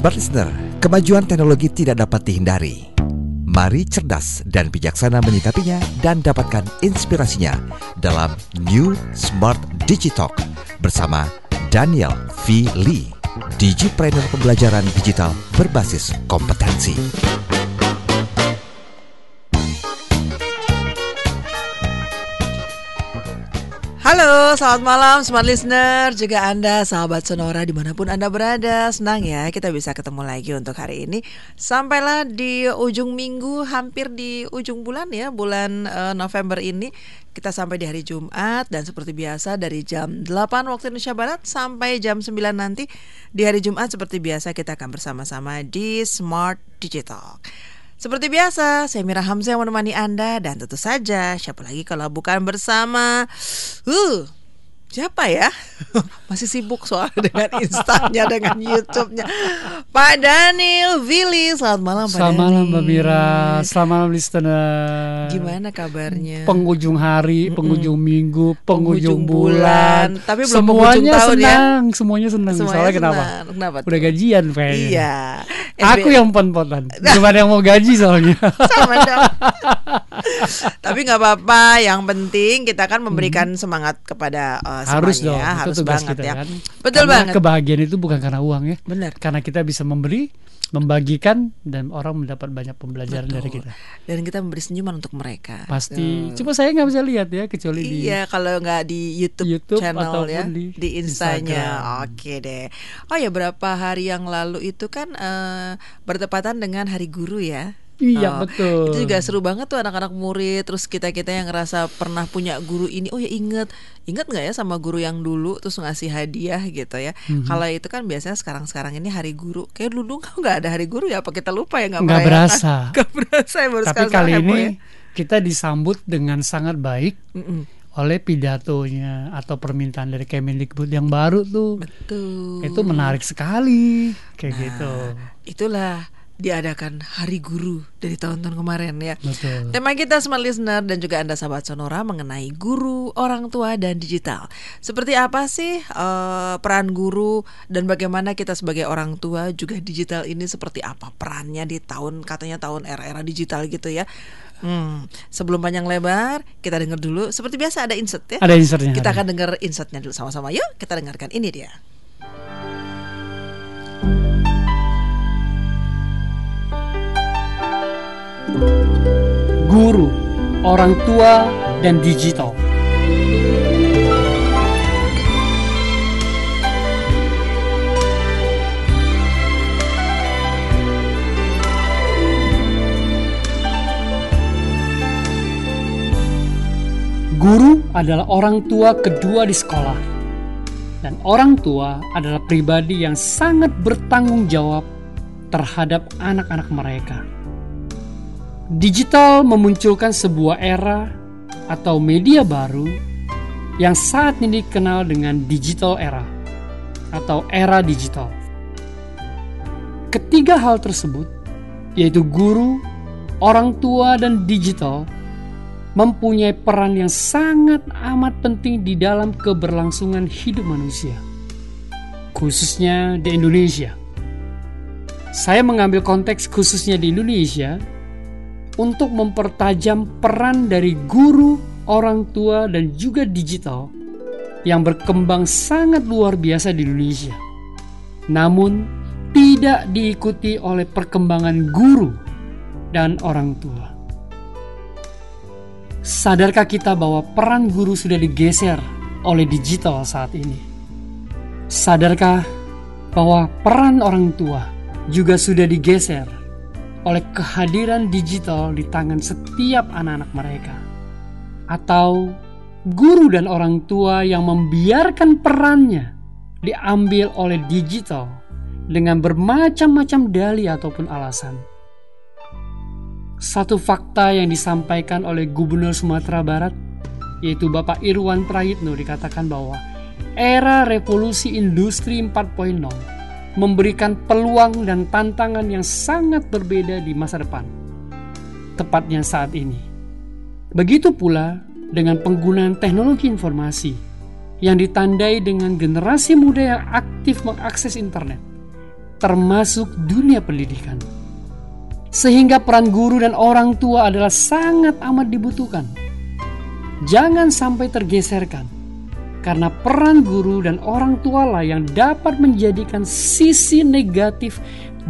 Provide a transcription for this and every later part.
Smart Listener, kemajuan teknologi tidak dapat dihindari. Mari cerdas dan bijaksana menyikapinya dan dapatkan inspirasinya dalam New Smart Digitalk bersama Daniel V. Lee, Digipreneur Pembelajaran Digital Berbasis Kompetensi. Halo, selamat malam Smart Listener Juga Anda, sahabat Sonora di mana pun Anda berada. Senang ya kita bisa ketemu lagi untuk hari ini. Sampailah di ujung minggu, hampir di ujung bulan ya Bulan uh, November ini. Kita sampai di hari Jumat Dan seperti biasa dari jam 8 waktu Indonesia Barat Sampai jam 9 nanti Di hari Jumat seperti biasa kita akan bersama-sama di Smart Digital seperti biasa, saya Mira Hamzah yang menemani Anda dan tentu saja siapa lagi kalau bukan bersama uh Siapa ya? Masih sibuk soal dengan instannya, dengan YouTube-nya. Pak Daniel Willy, selamat malam Pak Selamat malam Mbak Mira, selamat malam listener. Gimana kabarnya? Penghujung hari, penghujung mm -mm. minggu, penghujung, penghujung bulan. bulan. Tapi belum semuanya tahun senang, ya? semuanya senang. Semuanya Soalnya senang. kenapa? Kenapa? Udah gajian kayaknya. Iya. Aku yang pon-ponan. Cuma yang mau gaji soalnya. Sama dong. Tapi nggak apa-apa. Yang penting kita kan memberikan hmm. semangat kepada uh, harus dong ya, harus tugas banget kita ya. kan Betul karena banget. kebahagiaan itu bukan karena uang ya Benar. karena kita bisa memberi membagikan dan orang mendapat banyak pembelajaran Betul. dari kita dan kita memberi senyuman untuk mereka pasti cuma saya nggak bisa lihat ya kecuali di iya kalau nggak di YouTube, YouTube channel ya di, di instanya oke deh oh ya berapa hari yang lalu itu kan uh, bertepatan dengan hari guru ya Iya oh, betul. Itu juga seru banget tuh anak-anak murid terus kita kita yang ngerasa pernah punya guru ini. Oh ya inget, inget nggak ya sama guru yang dulu terus ngasih hadiah gitu ya. Mm-hmm. Kalau itu kan biasanya sekarang-sekarang ini hari guru. Kayak dulu kok nggak ada hari guru ya? Apa kita lupa ya nggak Nggak berasa. Nggak berasa ya baru Tapi kali ini ya? kita disambut dengan sangat baik. Mm-mm oleh pidatonya atau permintaan dari Kemendikbud yang baru tuh. Betul. Itu menarik sekali kayak nah, gitu. Itulah diadakan Hari Guru dari tahun-tahun kemarin ya. Betul. Tema kita Smart Listener dan juga Anda sahabat Sonora mengenai guru, orang tua dan digital. Seperti apa sih uh, peran guru dan bagaimana kita sebagai orang tua juga digital ini seperti apa perannya di tahun katanya tahun era-era digital gitu ya. Hmm, sebelum panjang lebar, kita dengar dulu. Seperti biasa ada insert ya. Ada insertnya. Kita ada. akan dengar insertnya dulu sama-sama. Yuk, kita dengarkan ini dia. Guru, orang tua, dan digital. Guru adalah orang tua kedua di sekolah, dan orang tua adalah pribadi yang sangat bertanggung jawab terhadap anak-anak mereka. Digital memunculkan sebuah era atau media baru yang saat ini dikenal dengan digital era atau era digital. Ketiga hal tersebut, yaitu guru, orang tua, dan digital, mempunyai peran yang sangat amat penting di dalam keberlangsungan hidup manusia, khususnya di Indonesia. Saya mengambil konteks khususnya di Indonesia untuk mempertajam peran dari guru, orang tua, dan juga digital yang berkembang sangat luar biasa di Indonesia. Namun, tidak diikuti oleh perkembangan guru dan orang tua. Sadarkah kita bahwa peran guru sudah digeser oleh digital saat ini? Sadarkah bahwa peran orang tua juga sudah digeser oleh kehadiran digital di tangan setiap anak-anak mereka? Atau guru dan orang tua yang membiarkan perannya diambil oleh digital dengan bermacam-macam dalih ataupun alasan? satu fakta yang disampaikan oleh Gubernur Sumatera Barat, yaitu Bapak Irwan Prayitno dikatakan bahwa era revolusi industri 4.0 memberikan peluang dan tantangan yang sangat berbeda di masa depan. Tepatnya saat ini. Begitu pula dengan penggunaan teknologi informasi yang ditandai dengan generasi muda yang aktif mengakses internet termasuk dunia pendidikan. Sehingga peran guru dan orang tua adalah sangat amat dibutuhkan. Jangan sampai tergeserkan, karena peran guru dan orang tua lah yang dapat menjadikan sisi negatif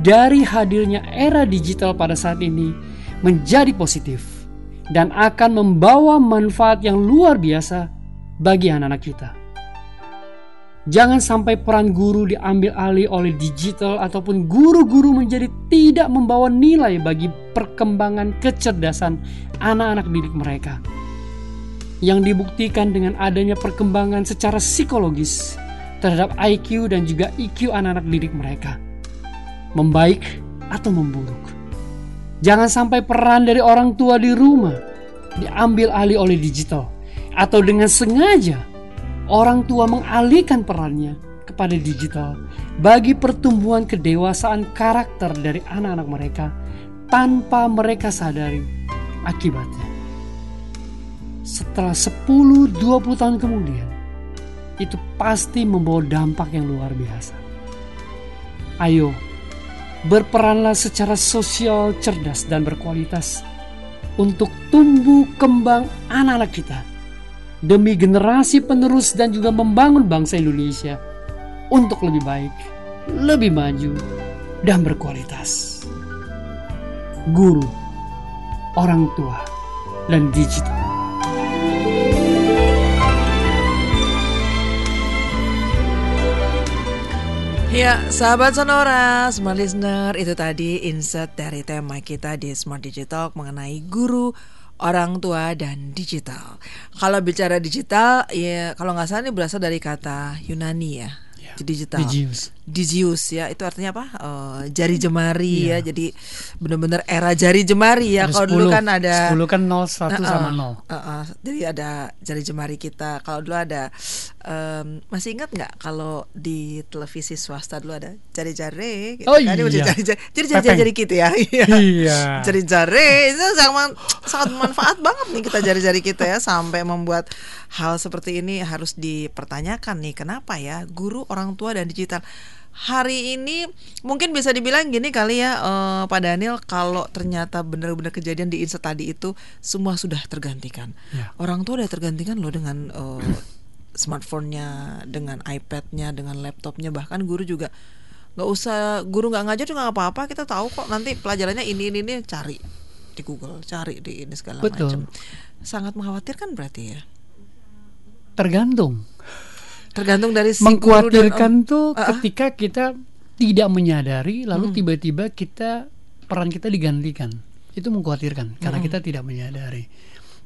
dari hadirnya era digital pada saat ini menjadi positif dan akan membawa manfaat yang luar biasa bagi anak-anak kita. Jangan sampai peran guru diambil alih oleh digital ataupun guru-guru menjadi tidak membawa nilai bagi perkembangan kecerdasan anak-anak didik mereka. Yang dibuktikan dengan adanya perkembangan secara psikologis terhadap IQ dan juga IQ anak-anak didik mereka. Membaik atau memburuk. Jangan sampai peran dari orang tua di rumah diambil alih oleh digital atau dengan sengaja orang tua mengalihkan perannya kepada digital bagi pertumbuhan kedewasaan karakter dari anak-anak mereka tanpa mereka sadari akibatnya. Setelah 10-20 tahun kemudian, itu pasti membawa dampak yang luar biasa. Ayo, berperanlah secara sosial cerdas dan berkualitas untuk tumbuh kembang anak-anak kita demi generasi penerus dan juga membangun bangsa Indonesia untuk lebih baik, lebih maju, dan berkualitas. Guru, orang tua, dan digital. Ya, sahabat Sonora, Smart Listener, itu tadi insert dari tema kita di Smart Digital mengenai guru, orang tua dan digital. Kalau bicara digital, ya kalau nggak salah ini berasal dari kata Yunani ya, Ya, digital. Digius. Digius ya, itu artinya apa? Eh, jari jemari Iya. ya. Jadi benar-benar era jari jemari ya. Kalau dulu kan ada 10 kan 0, 1 sama Uh-uh, 0. uh-uh. Jadi ada jari jemari kita. Kalau dulu ada em, masih ingat nggak kalau di televisi swasta dulu ada jari-jari gitu Oh kan? Iya. Jari-jari jari, jari gitu ya. Iya. Iya. Jari-jari itu sangat sangat manfaat banget nih kita jari-jari kita ya sampai membuat hal seperti ini harus dipertanyakan nih kenapa ya guru orang tua dan digital hari ini mungkin bisa dibilang gini kali ya eh, Pak Daniel kalau ternyata benar-benar kejadian di Insta tadi itu semua sudah tergantikan Ya. orang tua udah tergantikan loh dengan eh, smartphone-nya dengan iPad-nya dengan laptopnya bahkan guru juga nggak usah guru nggak ngajar juga nggak apa-apa kita tahu kok nanti pelajarannya ini ini ini cari di Google cari di ini segala Betul. macam sangat mengkhawatirkan berarti ya Tergantung. Tergantung dari si guru dan- Mengkhawatirkan tuh ah. ketika kita tidak menyadari Hmm. lalu tiba-tiba kita peran kita digantikan. Itu mengkhawatirkan karena Hmm. kita tidak menyadari.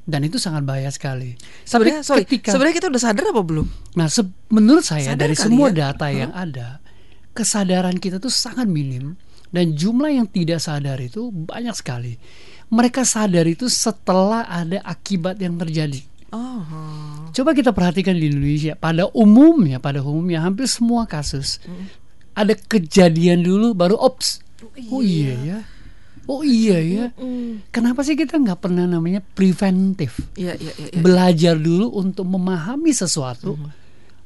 Dan itu sangat bahaya sekali. sebenarnya sorry ketika sebenarnya kita udah sadar apa belum Nah, se- menurut saya Sadar dari semua ya? data yang ada, kesadaran kita tuh sangat minim dan jumlah yang tidak sadar itu banyak sekali. Mereka sadar itu setelah ada akibat yang terjadi. Oh Coba kita perhatikan di Indonesia, pada umumnya, pada umumnya hampir semua kasus ada kejadian dulu baru ops. Oh iya ya. Oh iya ya. Kenapa sih kita nggak pernah namanya preventif? iya iya iya, iya. belajar dulu untuk memahami sesuatu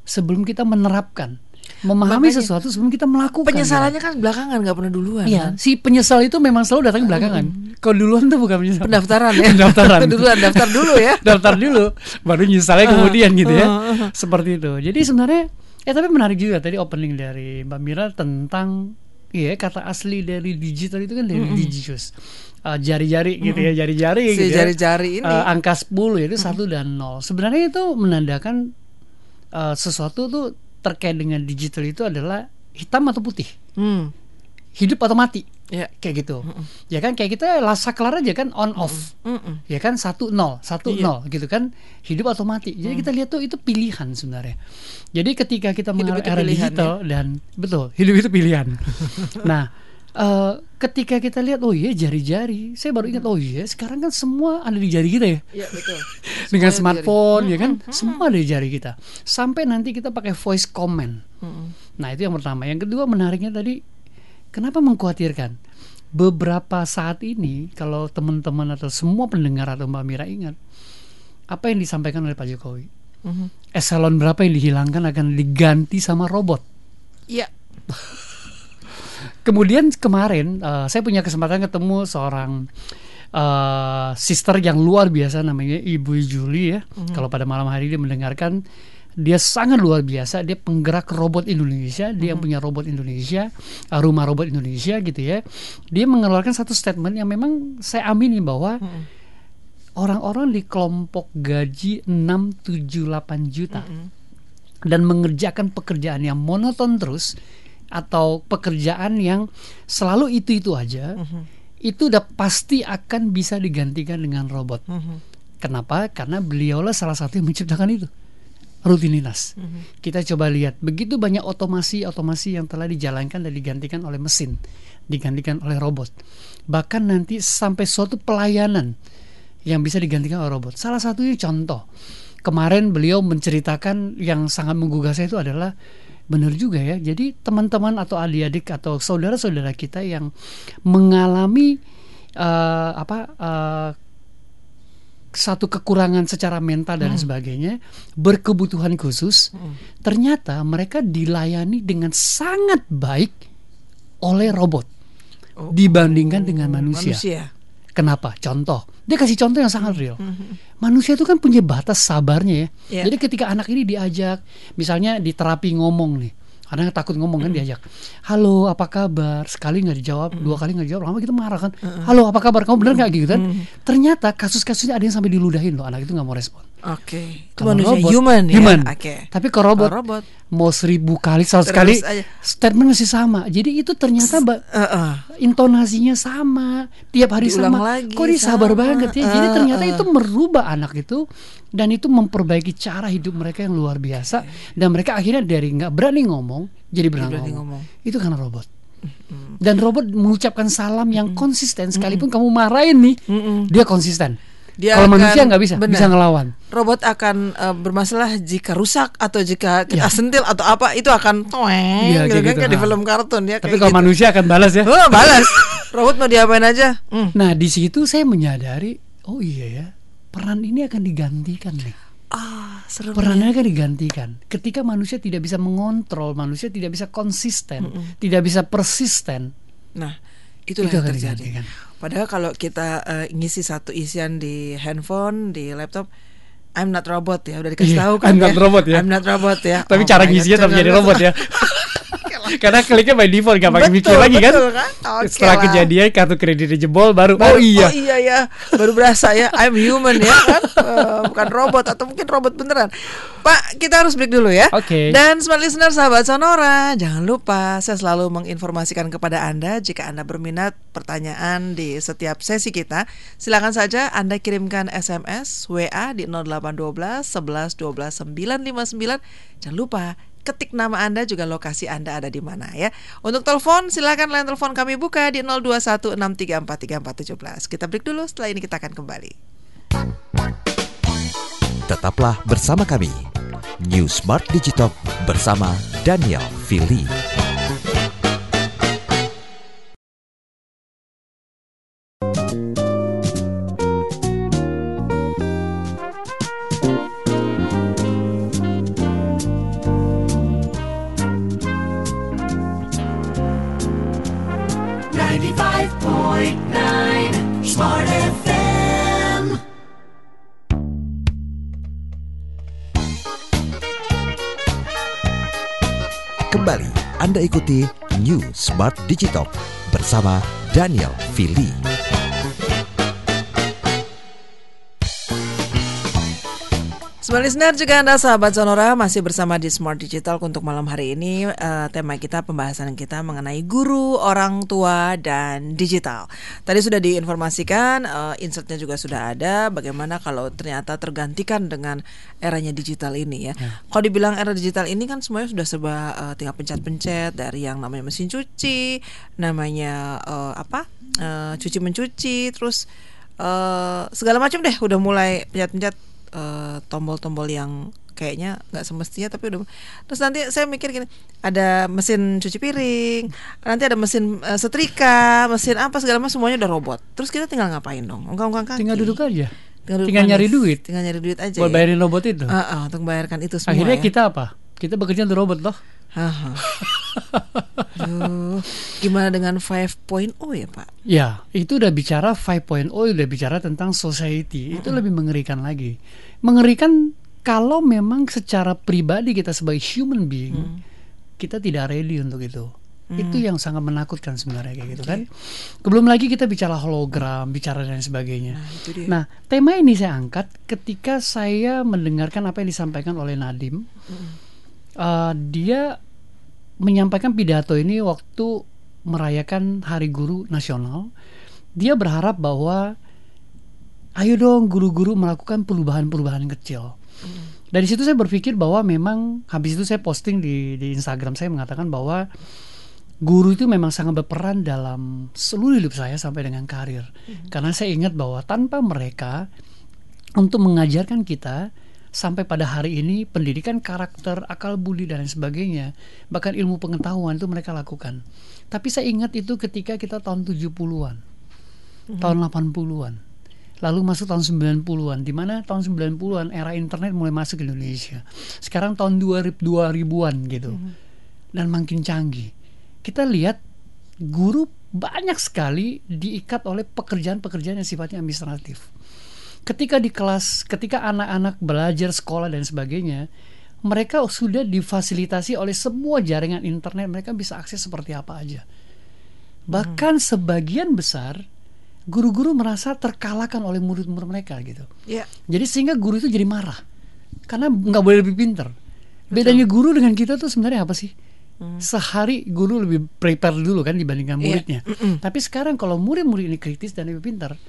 sebelum kita menerapkan memahami Makanya- sesuatu sebelum kita melakukan penyesalannya kan belakangan nggak pernah duluan Iya, kan? si penyesal itu memang selalu datang belakangan. Kalau duluan tuh bukan penyesal. pendaftaran ya Pendaftaran. duluan daftar dulu ya Daftar dulu, baru nyesalnya kemudian gitu ya. Seperti itu. Jadi sebenarnya, eh tapi menarik juga tadi opening dari Mbak Mira tentang Iya kata asli dari digital itu kan dari digius Uh, jari-jari gitu ya jari-jari Si gitu ya. jari-jari ini. Uh, angka 10 itu satu dan nol sebenarnya itu menandakan uh, sesuatu tuh terkait dengan digital itu adalah hitam atau putih? Hmm. hidup atau mati? Ya. Kayak gitu. Ya kan kayak kita lah saklar aja kan on off. Mm-mm. ya kan satu nol satu Iya. nol gitu kan. Hidup atau mati. Jadi kita lihat tuh itu pilihan sebenarnya. Jadi ketika kita era pilihan, digital dan betul hidup itu pilihan. Nah eh, ketika kita lihat oh iya jari-jari saya baru ingat oh iya sekarang kan semua ada di jari kita ya Iya betul. dengan smartphone ya kan semua ada di jari kita sampai nanti kita pakai voice comment Mm-mm. Nah itu yang pertama. Yang kedua menariknya tadi, kenapa mengkhawatirkan? Beberapa saat ini, kalau teman-teman atau semua pendengar atau Mbak Mira ingat, apa yang disampaikan oleh Pak Jokowi? Mhm. Eselon berapa yang dihilangkan akan diganti sama robot. Iya. kemudian kemarin uh, saya punya kesempatan ketemu seorang uh, sister yang luar biasa namanya Ibu Juli ya. Mm-hmm. Kalau pada malam hari dia mendengarkan dia sangat luar biasa dia penggerak robot Indonesia dia mm-hmm. punya robot Indonesia uh, rumah robot Indonesia gitu ya dia mengeluarkan satu statement yang memang saya amini bahwa mm-hmm. orang-orang di kelompok gaji 6 7 8 juta mm-hmm. dan mengerjakan pekerjaan yang monoton terus atau pekerjaan yang selalu itu-itu aja mm-hmm. itu udah pasti akan bisa digantikan dengan robot mm-hmm. kenapa karena beliaulah salah satu yang menciptakan itu rutinitas. Mm-hmm. Kita coba lihat begitu banyak otomasi-otomasi yang telah dijalankan dan digantikan oleh mesin, digantikan oleh robot. Bahkan nanti sampai suatu pelayanan yang bisa digantikan oleh robot. Salah satunya contoh kemarin beliau menceritakan yang sangat menggugah saya itu adalah benar juga ya. Jadi teman-teman atau adik-adik atau saudara-saudara kita yang mengalami uh, apa uh, satu kekurangan secara mental dan hmm. sebagainya, berkebutuhan khusus, hmm. ternyata mereka dilayani dengan sangat baik oleh robot oh. dibandingkan dengan manusia. manusia. Kenapa? Contoh, dia kasih contoh yang sangat real. Hmm. hmm. Manusia itu kan punya batas sabarnya ya. Yeah. Jadi ketika anak ini diajak, misalnya di terapi ngomong nih, karena takut ngomong kan diajak. Halo apa kabar? Sekali nggak dijawab dua kali nggak dijawab lama kita marah kan. Halo apa kabar? Kamu benar nggak? Gitu kan. Ternyata kasus-kasusnya ada yang sampai diludahin loh. Anak itu nggak mau respon Oke, okay. manusia robot, human ya. Human. Oke. Okay. Tapi kalau robot, robot mau seribu kali, seratus kali, aja. statement masih sama. Jadi itu ternyata uh, uh. intonasinya sama, tiap hari Diulang sama. Lagi, Kok dia sabar banget ya. Uh, Jadi ternyata uh. itu merubah anak itu dan itu memperbaiki cara hidup mereka yang luar biasa okay. dan mereka akhirnya dari nggak berani ngomong jadi berani, ngomong. ngomong. Itu karena robot. Dan robot mengucapkan salam yang konsisten sekalipun kamu marahin nih, dia konsisten dia kalau manusia nggak bisa benar, bisa ngelawan robot akan uh, bermasalah jika rusak atau jika kita ya. sentil atau apa itu akan toeng ya, gitu, kan gitu. kayak di film kartun ya tapi kalau gitu. manusia akan balas ya oh, balas robot mau diapain aja hmm. nah di situ saya menyadari oh iya ya peran ini akan digantikan nih Ah, seru perannya akan digantikan. Ketika manusia tidak bisa mengontrol, manusia tidak bisa konsisten, mm -mm. tidak bisa persisten. Nah, itu yang terjadi. Digantikan. Padahal kalau kita uh, ngisi satu isian di handphone, di laptop, I'm not robot ya, udah dikasih yeah, tahu kan. I'm not ya. robot ya. I'm not robot ya. Tapi oh cara ngisinya tetap jadi robot ya. Karena kliknya by default gak pakai mikir lagi kan. kan? Okay Setelah lah. kejadian kartu kredit jebol baru, baru oh iya. Oh iya ya, baru berasa ya I'm human ya kan. Uh, bukan robot atau mungkin robot beneran. Pak, kita harus break dulu ya. Oke. Okay. Dan smart listener sahabat Sonora, jangan lupa saya selalu menginformasikan kepada Anda jika Anda berminat pertanyaan di setiap sesi kita, silakan saja Anda kirimkan SMS WA di 0812 11 12 959. Jangan lupa ketik nama Anda juga lokasi Anda ada di mana ya. Untuk telepon silakan line telepon kami buka di 0216343417. Kita break dulu setelah ini kita akan kembali. Tetaplah bersama kami. New Smart Digital bersama Daniel Fili. Kembali Anda ikuti New Smart Digital bersama Daniel Fili. Smart listener juga Anda sahabat Sonora masih bersama di Smart Digital untuk malam hari ini uh, tema kita pembahasan kita mengenai guru, orang tua dan digital. Tadi sudah diinformasikan uh, insertnya juga sudah ada bagaimana kalau ternyata tergantikan dengan eranya digital ini ya. ya. Kalau dibilang era digital ini kan semuanya sudah serba uh, tinggal pencet-pencet dari yang namanya mesin cuci, namanya uh, apa? Uh, cuci mencuci terus uh, segala macam deh udah mulai pencet-pencet Eh, tombol-tombol uh, yang kayaknya nggak semestinya tapi udah terus nanti saya mikir gini ada mesin cuci piring nanti ada mesin uh, setrika mesin apa segala macam semuanya udah robot. Terus kita tinggal ngapain dong? Ungkang-ungkang kaki. Tinggal duduk aja. Tinggal, duduk tinggal nyari duit. Tinggal nyari duit aja buat ya? bayarin robot itu. Uh, uh, untuk membayarkan itu semua akhirnya ya. kita apa? Kita bekerja untuk robot loh Gimana dengan 5.0 ya Pak? Ya, itu udah bicara 5.0, udah bicara tentang society. Itu lebih mengerikan lagi. Mengerikan kalau memang secara pribadi kita sebagai human being, Mm. kita tidak ready untuk itu. Itu yang sangat menakutkan sebenarnya kayak gitu kan. Belum lagi kita bicara hologram, bicara dan sebagainya. Nah, itu dia. Nah, tema ini saya angkat ketika saya mendengarkan apa yang disampaikan oleh Nadim. Uh, dia menyampaikan pidato ini waktu merayakan Hari Guru Nasional. Dia berharap bahwa ayo dong guru-guru melakukan perubahan-perubahan kecil. Dari situ saya berpikir bahwa memang habis itu saya posting di di Instagram saya mengatakan bahwa guru itu memang sangat berperan dalam seluruh hidup saya sampai dengan karir. Karena saya ingat bahwa tanpa mereka untuk mengajarkan kita sampai pada hari ini pendidikan karakter, akal budi dan lain sebagainya, bahkan ilmu pengetahuan itu mereka lakukan. Tapi saya ingat itu ketika kita tahun 70-an, tahun 80-an. Lalu masuk tahun 90-an, di mana tahun 90-an era internet mulai masuk ke Indonesia. Sekarang tahun 2000 2000-an gitu. Dan makin canggih. Kita lihat guru banyak sekali diikat oleh pekerjaan-pekerjaan yang sifatnya administratif ketika di kelas, ketika anak-anak belajar sekolah dan sebagainya, mereka sudah difasilitasi oleh semua jaringan internet, mereka bisa akses seperti apa aja. Bahkan sebagian besar guru-guru merasa terkalahkan oleh murid-murid mereka gitu. Ya, Jadi sehingga guru itu jadi marah karena nggak boleh lebih pinter. Bedanya guru dengan kita tuh sebenarnya apa sih? Sehari guru lebih prepare dulu kan dibandingkan Iya. muridnya. Tapi sekarang kalau murid-murid ini kritis dan lebih pintar,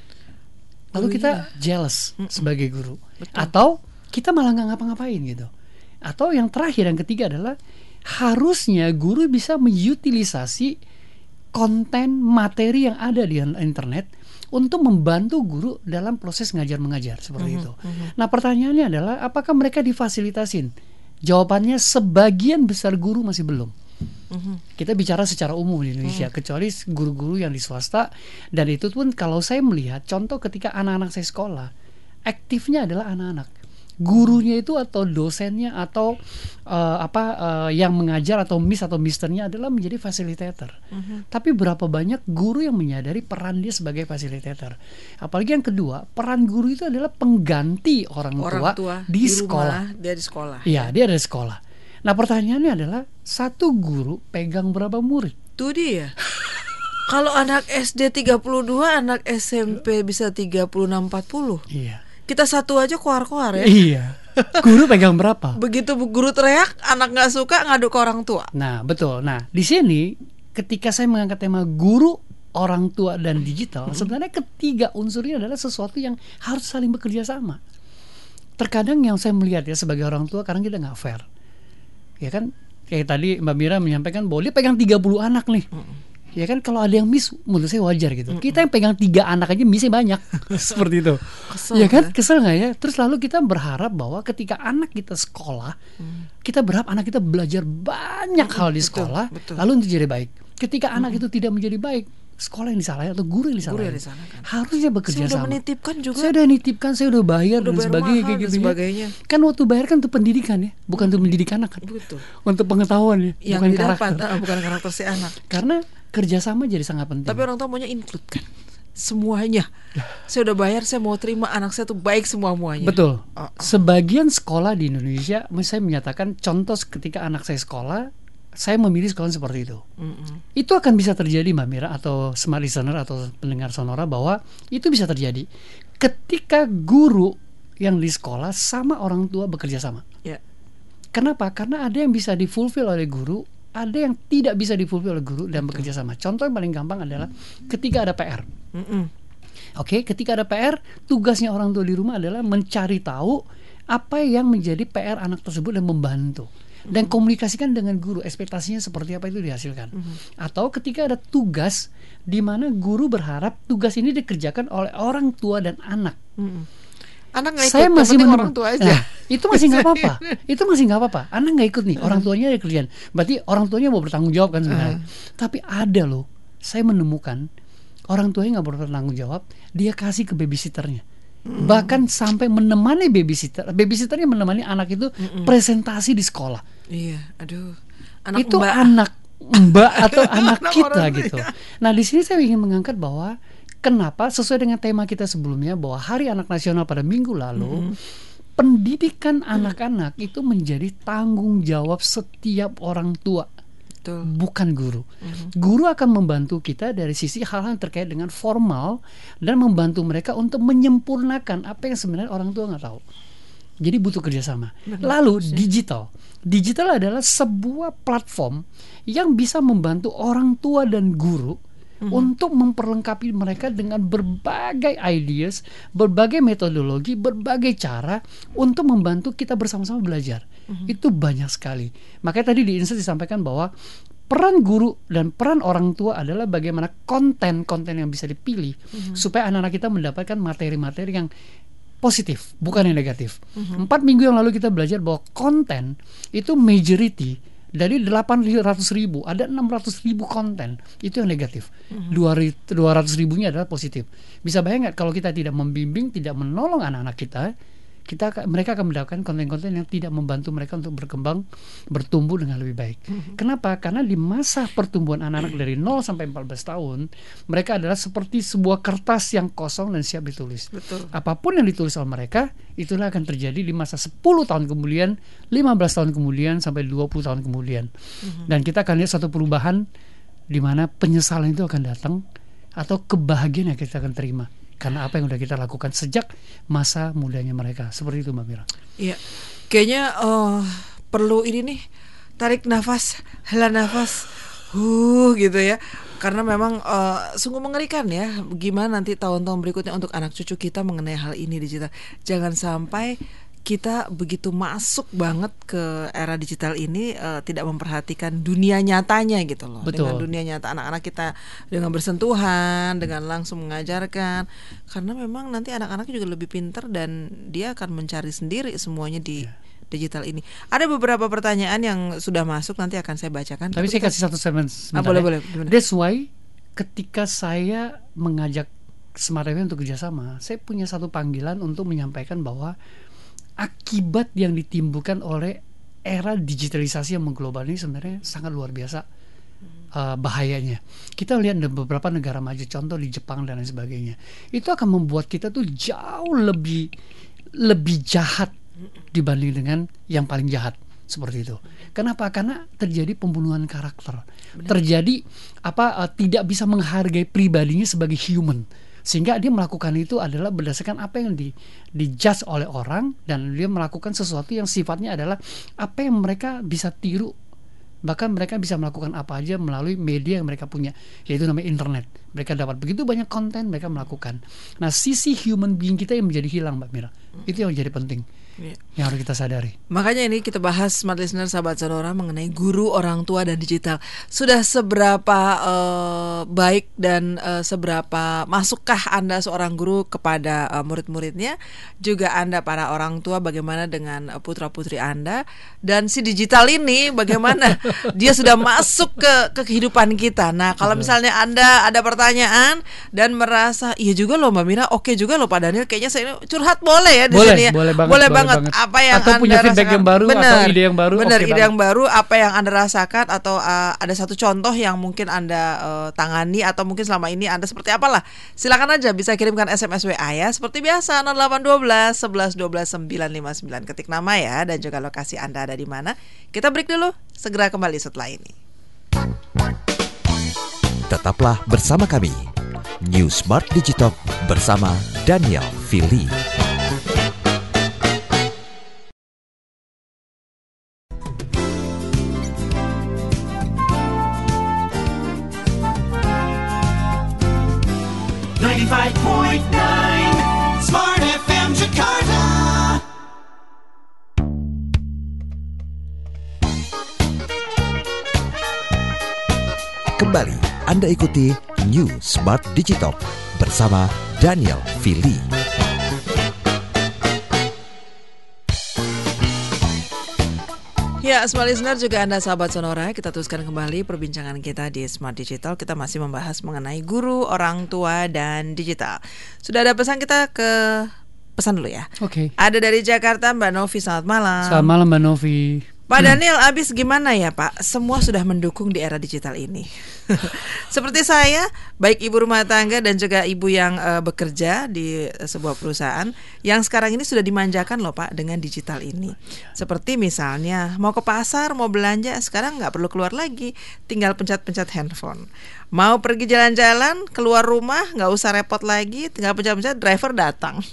lalu Oh, kita iya. jealous sebagai guru, atau kita malah nggak ngapa-ngapain gitu. Atau yang terakhir yang ketiga adalah harusnya guru bisa mengutilisasi konten materi yang ada di internet untuk membantu guru dalam proses ngajar mengajar seperti itu. Nah pertanyaannya adalah apakah mereka difasilitasin? Jawabannya sebagian besar guru masih belum. Kita bicara secara umum di Indonesia, kecuali guru-guru yang di swasta dan itu pun kalau saya melihat contoh ketika anak-anak saya sekolah, aktifnya adalah anak-anak. Gurunya itu atau dosennya atau eh, apa eh, yang mengajar atau miss atau misternya adalah menjadi fasilitator. Tapi berapa banyak guru yang menyadari peran dia sebagai fasilitator? Apalagi yang kedua, peran guru itu adalah pengganti orang, orang tua, tua di, rumah, sekolah. dia di sekolah. Iya, dia ada di sekolah. Nah, pertanyaannya adalah satu guru pegang berapa murid? Itu dia. Kalau anak SD 32, anak SMP bisa 36 40. Iya. Kita satu aja koar-koar ya. Iya. Guru pegang berapa? Begitu guru teriak, anak nggak suka ngadu ke orang tua. Nah, betul. Nah, di sini ketika saya mengangkat tema guru, orang tua dan digital, sebenarnya ketiga unsur ini adalah sesuatu yang harus saling bekerja sama. Terkadang yang saya melihat ya sebagai orang tua kadang kita nggak fair. Ya kan? Kayak tadi Mbak Mira menyampaikan bahwa dia pegang 30 anak nih. Ya kan kalau ada yang miss menurut saya wajar gitu. Kita yang pegang tiga anak aja missnya banyak seperti itu. Kesel ya kan ya? kesel nggak ya? Terus lalu kita berharap bahwa ketika anak kita sekolah, kita berharap anak kita belajar banyak hal di betul, sekolah, betul. lalu untuk jadi baik. Ketika anak itu tidak menjadi baik, sekolah yang disalahin atau guru yang disalahin. yang disalahkan. Harusnya bekerja Saya udah sama. menitipkan juga. Saya udah nitipkan, saya udah bayar Udah dan bayar sebagainya mahal kayak dan gitu ya. sebagainya. Kan waktu bayar kan untuk pendidikan ya, bukan untuk mendidik anak kan. Betul. Untuk pengetahuan ya, Yang bukan didapat karakter. ah, bukan karakter si anak. Karena kerjasama jadi sangat penting. Tapi orang tua maunya include kan semuanya. Saya udah bayar, saya mau terima anak saya tuh baik semua muanya. Betul. Oh. Sebagian sekolah di Indonesia, saya menyatakan contoh ketika anak saya sekolah, saya memilih sekolah seperti itu. Mm-mm. Itu akan bisa terjadi Mbak Mira atau smart listener atau pendengar sonora bahwa itu bisa terjadi ketika guru yang di sekolah sama orang tua bekerja sama. Ya. Kenapa? Karena ada yang bisa difulfill oleh guru, ada yang tidak bisa difulfill oleh guru dan bekerja sama. Contoh yang paling gampang adalah ketika ada PR. Mm-mm. Oke, ketika ada PR, tugasnya orang tua di rumah adalah mencari tahu apa yang menjadi PR anak tersebut dan membantu. Dan komunikasikan dengan guru, ekspektasinya seperti apa itu dihasilkan. Atau ketika ada tugas di mana guru berharap tugas ini dikerjakan oleh orang tua dan anak. Mm-mm. Anak nggak ikut, Saya masih menemukan orang tua aja. Nah, itu masih nggak apa-apa. itu masih nggak apa-apa. Anak nggak ikut nih, orang tuanya ada kerjaan. Berarti orang tuanya mau bertanggung jawab kan sebenarnya. Tapi ada loh, saya menemukan orang tuanya nggak bertanggung jawab, dia kasih ke babysitternya. Bahkan sampai menemani babysitter, babysitternya menemani anak itu presentasi di sekolah. Iya, aduh. Anak itu mbak. anak mbak atau anak kita gitu. tua. Nah di sini saya ingin mengangkat bahwa kenapa sesuai dengan tema kita sebelumnya bahwa Hari Anak Nasional pada minggu lalu pendidikan anak-anak itu menjadi tanggung jawab setiap orang tua Betul. bukan guru. Guru akan membantu kita dari sisi hal-hal yang terkait dengan formal dan membantu mereka untuk menyempurnakan apa yang sebenarnya orang tua nggak tahu. Jadi butuh kerjasama. Lalu digital, digital adalah sebuah platform yang bisa membantu orang tua dan guru untuk memperlengkapi mereka dengan berbagai ideas, berbagai metodologi, berbagai cara untuk membantu kita bersama-sama belajar. Itu banyak sekali. Makanya tadi di Insight disampaikan bahwa peran guru dan peran orang tua adalah bagaimana konten-konten yang bisa dipilih supaya anak-anak kita mendapatkan materi-materi yang positif, bukan yang negatif. Empat minggu yang lalu kita belajar bahwa konten itu majority dari 800 ribu ada 600 ribu konten itu yang negatif. 200 ribunya adalah positif. Bisa bayangkan kalau kita tidak membimbing, tidak menolong anak-anak kita, kita mereka akan mendapatkan konten-konten yang tidak membantu mereka untuk berkembang, bertumbuh dengan lebih baik. Kenapa? Karena di masa pertumbuhan anak-anak dari 0 sampai 14 tahun, mereka adalah seperti sebuah kertas yang kosong dan siap ditulis. Betul. Apa pun yang ditulis oleh mereka, itulah akan terjadi di masa 10 tahun kemudian, 15 tahun kemudian sampai 20 tahun kemudian. Dan kita akan lihat satu perubahan di mana penyesalan itu akan datang atau kebahagiaan yang kita akan terima karena apa yang sudah kita lakukan sejak masa mudanya mereka. Seperti itu Mbak Mira. Iya. Kayaknya eh, perlu ini nih tarik nafas, hela nafas, huh gitu ya. Karena memang eh, sungguh mengerikan ya. Gimana nanti tahun-tahun berikutnya untuk anak cucu kita mengenai hal ini digital. Jangan sampai kita begitu masuk banget ke era digital ini eh, tidak memperhatikan dunia nyatanya gitu loh. Betul. Dengan dunia nyata anak-anak kita dengan bersentuhan, dengan langsung mengajarkan. Karena memang nanti anak-anak juga lebih pintar dan dia akan mencari sendiri semuanya di Iya. digital ini. Ada beberapa pertanyaan yang sudah masuk nanti akan saya bacakan. Tapi saya kasih satu statement sebentar Ah, boleh, ya. boleh. Gimana? That's why ketika saya mengajak Smart FM untuk kerjasama, saya punya satu panggilan untuk menyampaikan bahwa akibat yang ditimbulkan oleh era digitalisasi yang mengglobal ini sebenarnya sangat luar biasa uh, bahayanya. Kita lihat di beberapa negara maju, contoh di Jepang dan lain sebagainya, itu akan membuat kita tuh jauh lebih lebih jahat dibanding dengan yang paling jahat seperti itu. Kenapa? Karena terjadi pembunuhan karakter, terjadi apa uh, tidak bisa menghargai pribadinya sebagai human sehingga dia melakukan itu adalah berdasarkan apa yang di dijudge oleh orang dan dia melakukan sesuatu yang sifatnya adalah apa yang mereka bisa tiru. Bahkan mereka bisa melakukan apa aja melalui media yang mereka punya yaitu namanya internet. Mereka dapat begitu banyak konten mereka melakukan. Nah sisi human being kita yang menjadi hilang mbak Mira. Itu yang jadi penting Iya. yang harus kita sadari Makanya ini kita bahas smart listener sahabat sonora mengenai guru orang tua dan digital. Sudah seberapa eh, baik dan eh, seberapa masukkah Anda seorang guru kepada eh, murid-muridnya? Juga Anda para orang tua bagaimana dengan putra-putri Anda dan si digital ini bagaimana dia sudah masuk ke ke kehidupan kita. Nah, kalau misalnya Anda ada pertanyaan dan merasa iya juga loh Mbak Mira, oke juga loh Pak Daniel kayaknya saya curhat boleh ya di Boleh, sini ya. boleh banget, Boleh boleh banget. banget. Apa yang Atau Anda punya feedback rasakan. yang baru atau Benar. ide yang baru, Benar, oke ide banget. yang baru apa yang Anda rasakan atau uh, ada satu contoh yang mungkin Anda uh, tangani atau mungkin selama ini Anda seperti apalah. Silakan aja bisa kirimkan SMS WA ya seperti biasa 0812 11 12 959 ketik nama ya dan juga lokasi Anda ada di mana. Kita break dulu, segera kembali setelah ini. Tetaplah bersama kami. New Smart Digitalk bersama Daniel Fili. Kembali Anda ikuti New Smart Digitalk bersama Daniel Fili. Ya, Smart Listener juga Anda sahabat Sonora, kita teruskan kembali perbincangan kita di Smart Digital. Kita masih membahas mengenai guru, orang tua, dan digital. Sudah ada pesan kita ke pesan dulu ya. oke Ada dari Jakarta Mbak Novi, selamat malam. selamat malam Mbak Novi Pak Daniel, abis gimana ya Pak? Semua sudah mendukung di era digital ini. Seperti saya, baik ibu rumah tangga dan juga ibu yang eh, bekerja di eh, sebuah perusahaan, yang sekarang ini sudah dimanjakan loh Pak dengan digital ini. Seperti misalnya mau ke pasar, mau belanja, sekarang nggak perlu keluar lagi, tinggal pencet-pencet handphone. Mau pergi jalan-jalan, keluar rumah, nggak usah repot lagi, tinggal pencet-pencet, driver datang.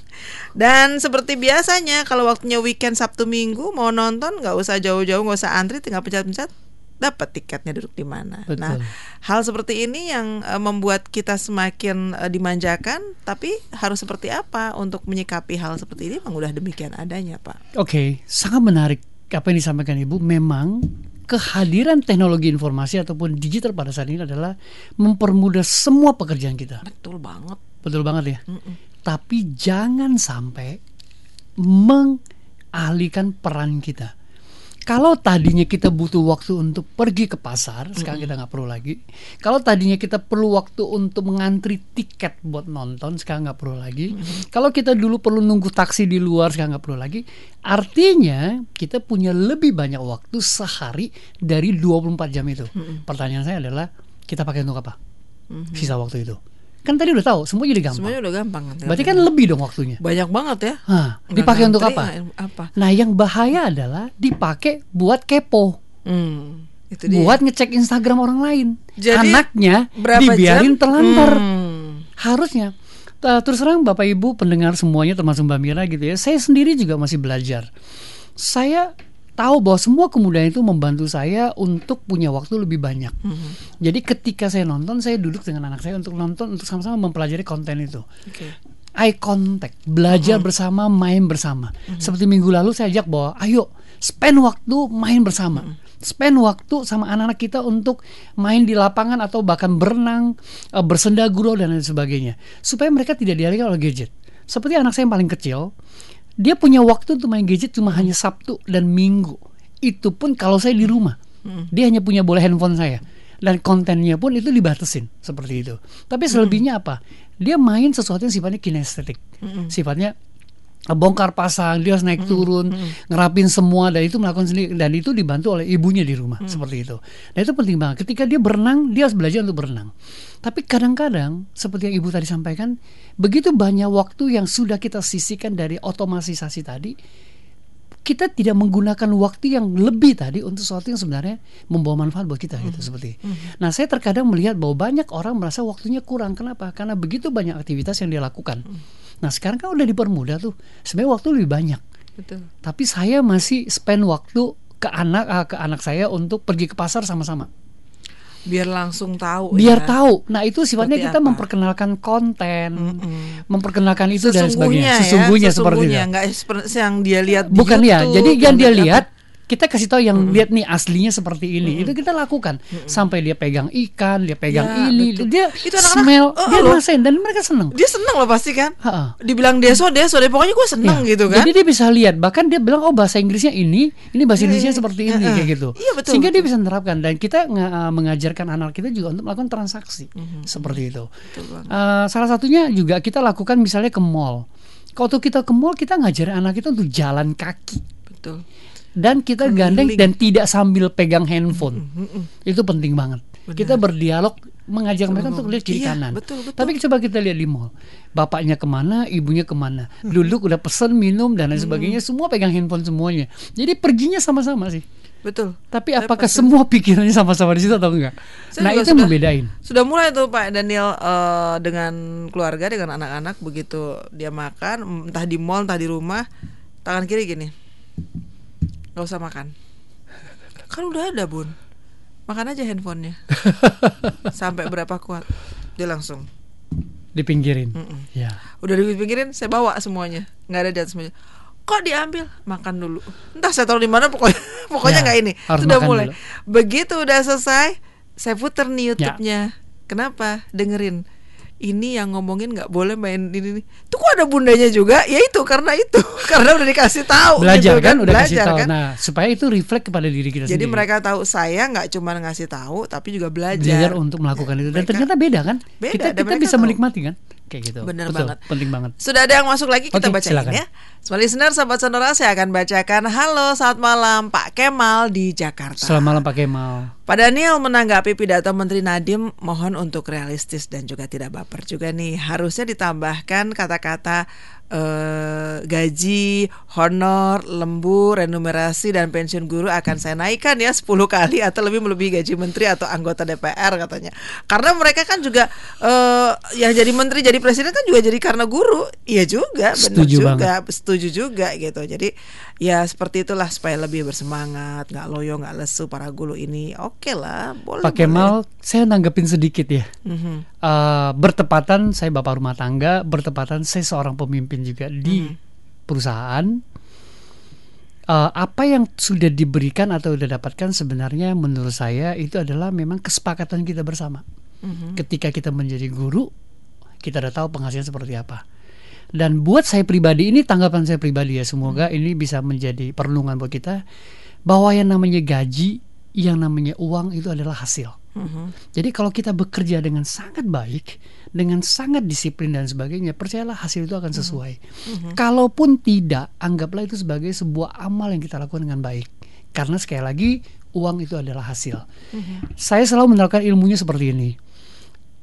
Dan seperti biasanya, kalau waktunya weekend Sabtu Minggu mau nonton, nggak usah jauh-jauh, nggak usah antri, tinggal pencet-pencet, dapat tiketnya duduk di mana. Betul. Nah, hal seperti ini yang eh, membuat kita semakin eh, dimanjakan, tapi harus seperti apa untuk menyikapi hal seperti ini? Memang udah demikian adanya, Pak. Oke, sangat menarik apa yang disampaikan Ibu. Memang kehadiran teknologi informasi ataupun digital pada saat ini adalah mempermudah semua pekerjaan kita. Betul banget. Betul banget ya. Mm-mm. Tapi jangan sampai mengalihkan peran kita. Kalau tadinya kita butuh waktu untuk pergi ke pasar, sekarang kita nggak perlu lagi. Kalau tadinya kita perlu waktu untuk mengantri tiket buat nonton, sekarang nggak perlu lagi. Kalau kita dulu perlu nunggu taksi di luar, sekarang nggak perlu lagi. Artinya kita punya lebih banyak waktu sehari dari 24 jam itu. Pertanyaan saya adalah kita pakai untuk apa? Sisa waktu itu. Kan tadi udah tahu, semua jadi gampang. Semuanya udah gampang kan. Berarti kan lebih dong waktunya. banyak banget ya. Hah, dipakai untuk apa? nggak- Apa? Nah, yang bahaya adalah dipakai buat kepo, Hmm, itu dia. buat ngecek Instagram orang lain. Jadi, Anaknya dibiarin jam? terlantar. Hmm. Harusnya. Terus terang Bapak Ibu pendengar semuanya termasuk Mbak Mira gitu ya. Saya sendiri juga masih belajar. Saya tahu bahwa semua kemudahan itu membantu saya untuk punya waktu lebih banyak. Hmm. Jadi ketika saya nonton, saya duduk dengan anak saya untuk nonton untuk sama-sama mempelajari konten itu Oke. eye contact, belajar bersama, main bersama. Seperti minggu lalu saya ajak bahwa ayo spend waktu main bersama. Spend waktu sama anak-anak kita untuk main di lapangan atau bahkan berenang, eh, bersenda gurau dan lain sebagainya. Supaya mereka tidak dialihkan oleh gadget. Seperti anak saya yang paling kecil, dia punya waktu untuk main gadget cuma hanya Sabtu dan Minggu. Itu pun kalau saya di rumah. Dia hanya punya bola handphone saya. Dan kontennya pun itu dibatasin seperti itu. Tapi selebihnya apa? Dia main sesuatu yang sifatnya kinestetik. Sifatnya eh, bongkar pasang, dia harus naik turun, ngerapin semua dan itu melakukan sendiri dan itu dibantu oleh ibunya di rumah seperti itu. Dan itu penting banget. Ketika dia berenang, dia harus belajar untuk berenang. Tapi kadang-kadang seperti yang ibu tadi sampaikan, begitu banyak waktu yang sudah kita sisihkan dari otomatisasi tadi, kita tidak menggunakan waktu yang lebih tadi untuk sesuatu yang sebenarnya membawa manfaat buat kita gitu seperti. Nah, saya terkadang melihat bahwa banyak orang merasa waktunya kurang. Kenapa? Karena begitu banyak aktivitas yang dia lakukan. Nah, sekarang kan udah dipermudah tuh. Sebenarnya waktu lebih banyak. Betul. Tapi saya masih spend waktu ke anak ah, ke anak saya untuk pergi ke pasar sama-sama. Biar langsung tahu. Biar ya. tahu. Nah, itu sifatnya Seperti kita apa? memperkenalkan konten, Mm-mm. memperkenalkan itu dan sebagainya. Sesungguhnya ya, Sesungguhnya seperti itu. nggak yang dia lihat di Bukan ya. YouTube, Jadi yang dia lihat kita kasih tahu yang lihat nih aslinya seperti ini. Itu kita lakukan sampai dia pegang ikan, dia pegang Ya, ini, betul. dia Itu anak-anak, smell, oh, dia loh. rasain dan mereka seneng. Dia seneng loh pasti kan. Ha-ha. Dibilang deso deso deh pokoknya gue seneng Ya, gitu kan. Jadi dia bisa lihat bahkan dia bilang oh bahasa Inggrisnya ini, ini bahasa Iya, Indonesia iya. seperti ini kayak gitu. Iya, betul, Sehingga dia betul. bisa menerapkan dan kita uh, mengajarkan anak kita juga untuk melakukan transaksi seperti itu. banget. Uh, salah satunya juga kita lakukan misalnya ke mall. Kalau tuh kita ke mall kita ngajarin anak kita untuk jalan kaki Betul. Dan kita Keliling. gandeng dan tidak sambil pegang handphone. Itu penting banget. Benar. Kita berdialog mengajak mereka untuk lihat kiri Iya, kanan. betul, betul. Tapi coba kita lihat di mall. Bapaknya ke mana, ibunya ke mana. Duduk udah pesen minum dan lain sebagainya. Semua pegang handphone semuanya. Jadi perginya sama-sama sih. Betul. Tapi Saya apakah pasti- semua pikirannya sama-sama di situ atau enggak? Saya nah itu sudah- membedain. Sudah mulai tuh Pak Daniel eh, dengan keluarga dengan anak-anak begitu dia makan entah di mall entah di rumah tangan kiri gini nggak usah makan. Kan udah ada bun. Makan aja handphonenya. Sampai berapa kuat. Dia langsung. Dipinggirin. Mm-mm. Ya. udah dipinggirin saya bawa semuanya. Nggak ada di atas meja kok diambil? Makan dulu. Entah saya taruh di mana pokoknya pokoknya Ya, nggak ini. harus sudah mulai. dulu. begitu udah selesai saya puter nih Ya. YouTube-nya. Kenapa? Dengerin ini yang ngomongin nggak boleh main ini nih tuh kok ada bundanya juga? Ya itu karena itu. Karena udah dikasih tahu Belajar gitu kan, udah kasih Belajar tahu. kan. Nah, supaya itu reflect kepada diri kita jadi sendiri. mereka tahu saya nggak cuma ngasih tahu tapi juga belajar, belajar untuk melakukan itu. Dan Mereka- ternyata beda kan? Beda, kita kita bisa tahu. menikmati kan kayak gitu. Betul, banget. Penting banget. Sudah ada yang masuk lagi kita Oke, bacain silakan. ya. Smart listener, sahabat sonora, saya akan bacakan. Halo, selamat malam Pak Kemal di Jakarta. Selamat malam Pak Kemal. Pak Daniel menanggapi pidato Menteri Nadiem mohon untuk realistis dan juga tidak baper juga nih. Harusnya ditambahkan kata-kata eh, gaji, honor, lembur, remunerasi dan pensiun guru akan saya naikkan ya 10 kali atau lebih melebihi gaji menteri atau anggota DPR katanya. Karena mereka kan juga eh, yang jadi menteri jadi presiden kan juga jadi karena guru. Iya juga, benar Setuju juga, setuju juga gitu. Jadi ya seperti itulah supaya lebih bersemangat, nggak loyo, nggak lesu para guru ini. Oke lah, boleh. Pak Kemal, saya nanggepin sedikit ya. Mhm. Eh, bertepatan saya bapak rumah tangga, bertepatan saya seorang pemimpin juga di Hmm. perusahaan. Eh, apa yang sudah diberikan atau sudah dapatkan sebenarnya menurut saya itu adalah memang kesepakatan kita bersama. Mhm. Ketika kita menjadi guru, kita udah tahu penghasilan seperti apa. Dan buat saya pribadi ini tanggapan saya pribadi ya, semoga ini bisa menjadi perlindungan buat kita bahwa yang namanya gaji, yang namanya uang itu adalah hasil. Mhm. Jadi kalau kita bekerja dengan sangat baik, dengan sangat disiplin dan sebagainya, percayalah hasil itu akan sesuai. Kalaupun tidak, anggaplah itu sebagai sebuah amal yang kita lakukan dengan baik. Karena sekali lagi uang itu adalah hasil. Saya selalu menerapkan ilmunya seperti ini.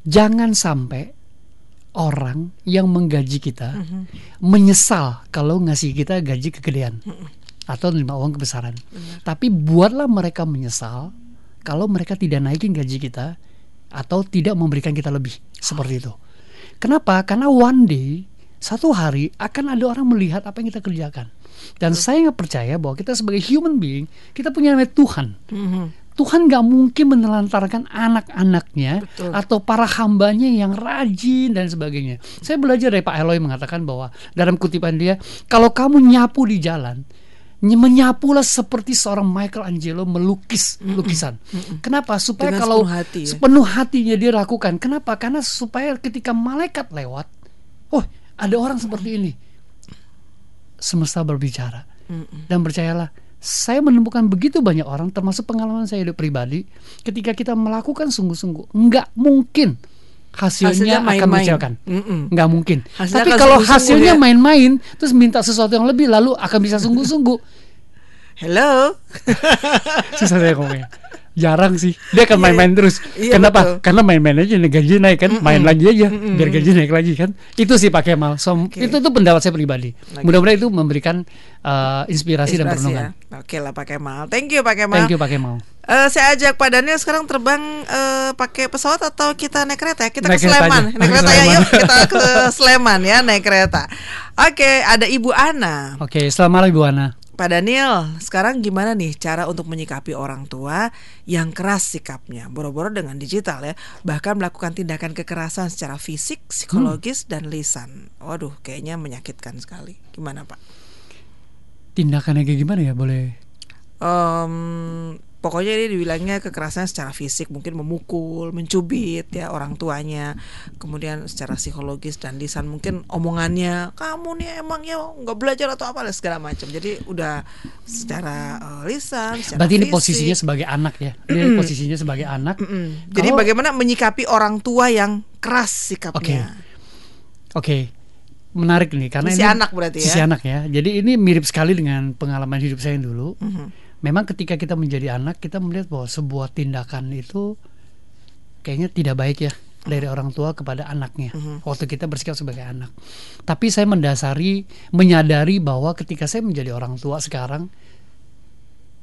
Jangan sampai orang yang menggaji kita menyesal kalau ngasih kita gaji kegedean atau menerima uang kebesaran. Tapi buatlah mereka menyesal kalau mereka tidak naikin gaji kita atau tidak memberikan kita lebih seperti itu. Kenapa? Karena one day satu hari akan ada orang melihat apa yang kita kerjakan. Dan saya nggak percaya bahwa kita sebagai human being kita punya namanya Tuhan. Mhm. Tuhan nggak mungkin menelantarkan anak-anaknya atau para hambanya yang rajin dan sebagainya. Saya belajar dari Pak Eloy mengatakan bahwa dalam kutipan dia, kalau kamu nyapu di jalan, ny- menyapulah seperti seorang Michelangelo melukis lukisan. Kenapa? Supaya Dengan kalau sepenuh hati ya. sepenuh hatinya dia lakukan. Kenapa? Karena supaya ketika malaikat lewat, oh ada orang seperti ini. Semesta berbicara. Dan percayalah, saya menemukan begitu banyak orang, termasuk pengalaman saya hidup pribadi, ketika kita melakukan sungguh-sungguh, nggak mungkin Hasilnya hasilnya, akan mengecewakan. Mm-mm. Nggak mungkin. Hasilnya Tapi kalau sungguh-sungguh hasilnya ya. main-main, terus minta sesuatu yang lebih, lalu akan bisa sungguh-sungguh. Hello. Susah saya ngomongnya. Jarang sih. Dia akan main-main terus. Iya, Kenapa? betul. Karena main-main aja nih, gaji naik kan, main lagi aja biar gaji naik lagi kan. Itu sih Pak Kemal. So, Itu itu pendapat saya pribadi. Mudah-mudahan itu memberikan uh, inspirasi, dan Inspirasi perenungan. ya. Oke lah Pak Kemal. Thank you Pak Kemal. Thank you Pak Kemal. Eh, saya ajak Pak Daniel sekarang terbang eh, pakai pesawat atau kita naik kereta? Kita Naik ke Sleman. Naik kereta ya yuk. Kita ke Sleman ya naik kereta. Oke, ada Ibu Ana. Oke, selamat malam Ibu Ana. Pak Daniel, sekarang gimana nih cara untuk menyikapi orang tua yang keras sikapnya, boro-boro dengan digital ya, bahkan melakukan tindakan kekerasan secara fisik, psikologis dan lisan. Waduh, kayaknya menyakitkan sekali. Gimana Pak? Tindakannya kayak gimana ya? Boleh Em, pokoknya ini dibilangnya kekerasan secara fisik mungkin memukul, mencubit ya orang tuanya, kemudian secara psikologis dan lisan mungkin omongannya kamu nih emang ya nggak belajar atau apa lah segala macam. Jadi udah secara eh, lisan, secara Berarti ini fisik. posisinya sebagai anak ya. Dia posisinya sebagai anak. Mm. Jadi Kalau- bagaimana menyikapi orang tua yang keras sikapnya? Oke. Menarik nih karena Sisi ini anak berarti ya? Sisi anak ya. Jadi ini mirip sekali dengan pengalaman hidup saya yang dulu. Mhm. Memang ketika kita menjadi anak kita melihat bahwa sebuah tindakan itu kayaknya tidak baik ya dari orang tua kepada anaknya waktu kita bersikap sebagai anak. Tapi saya mendasari menyadari bahwa ketika saya menjadi orang tua sekarang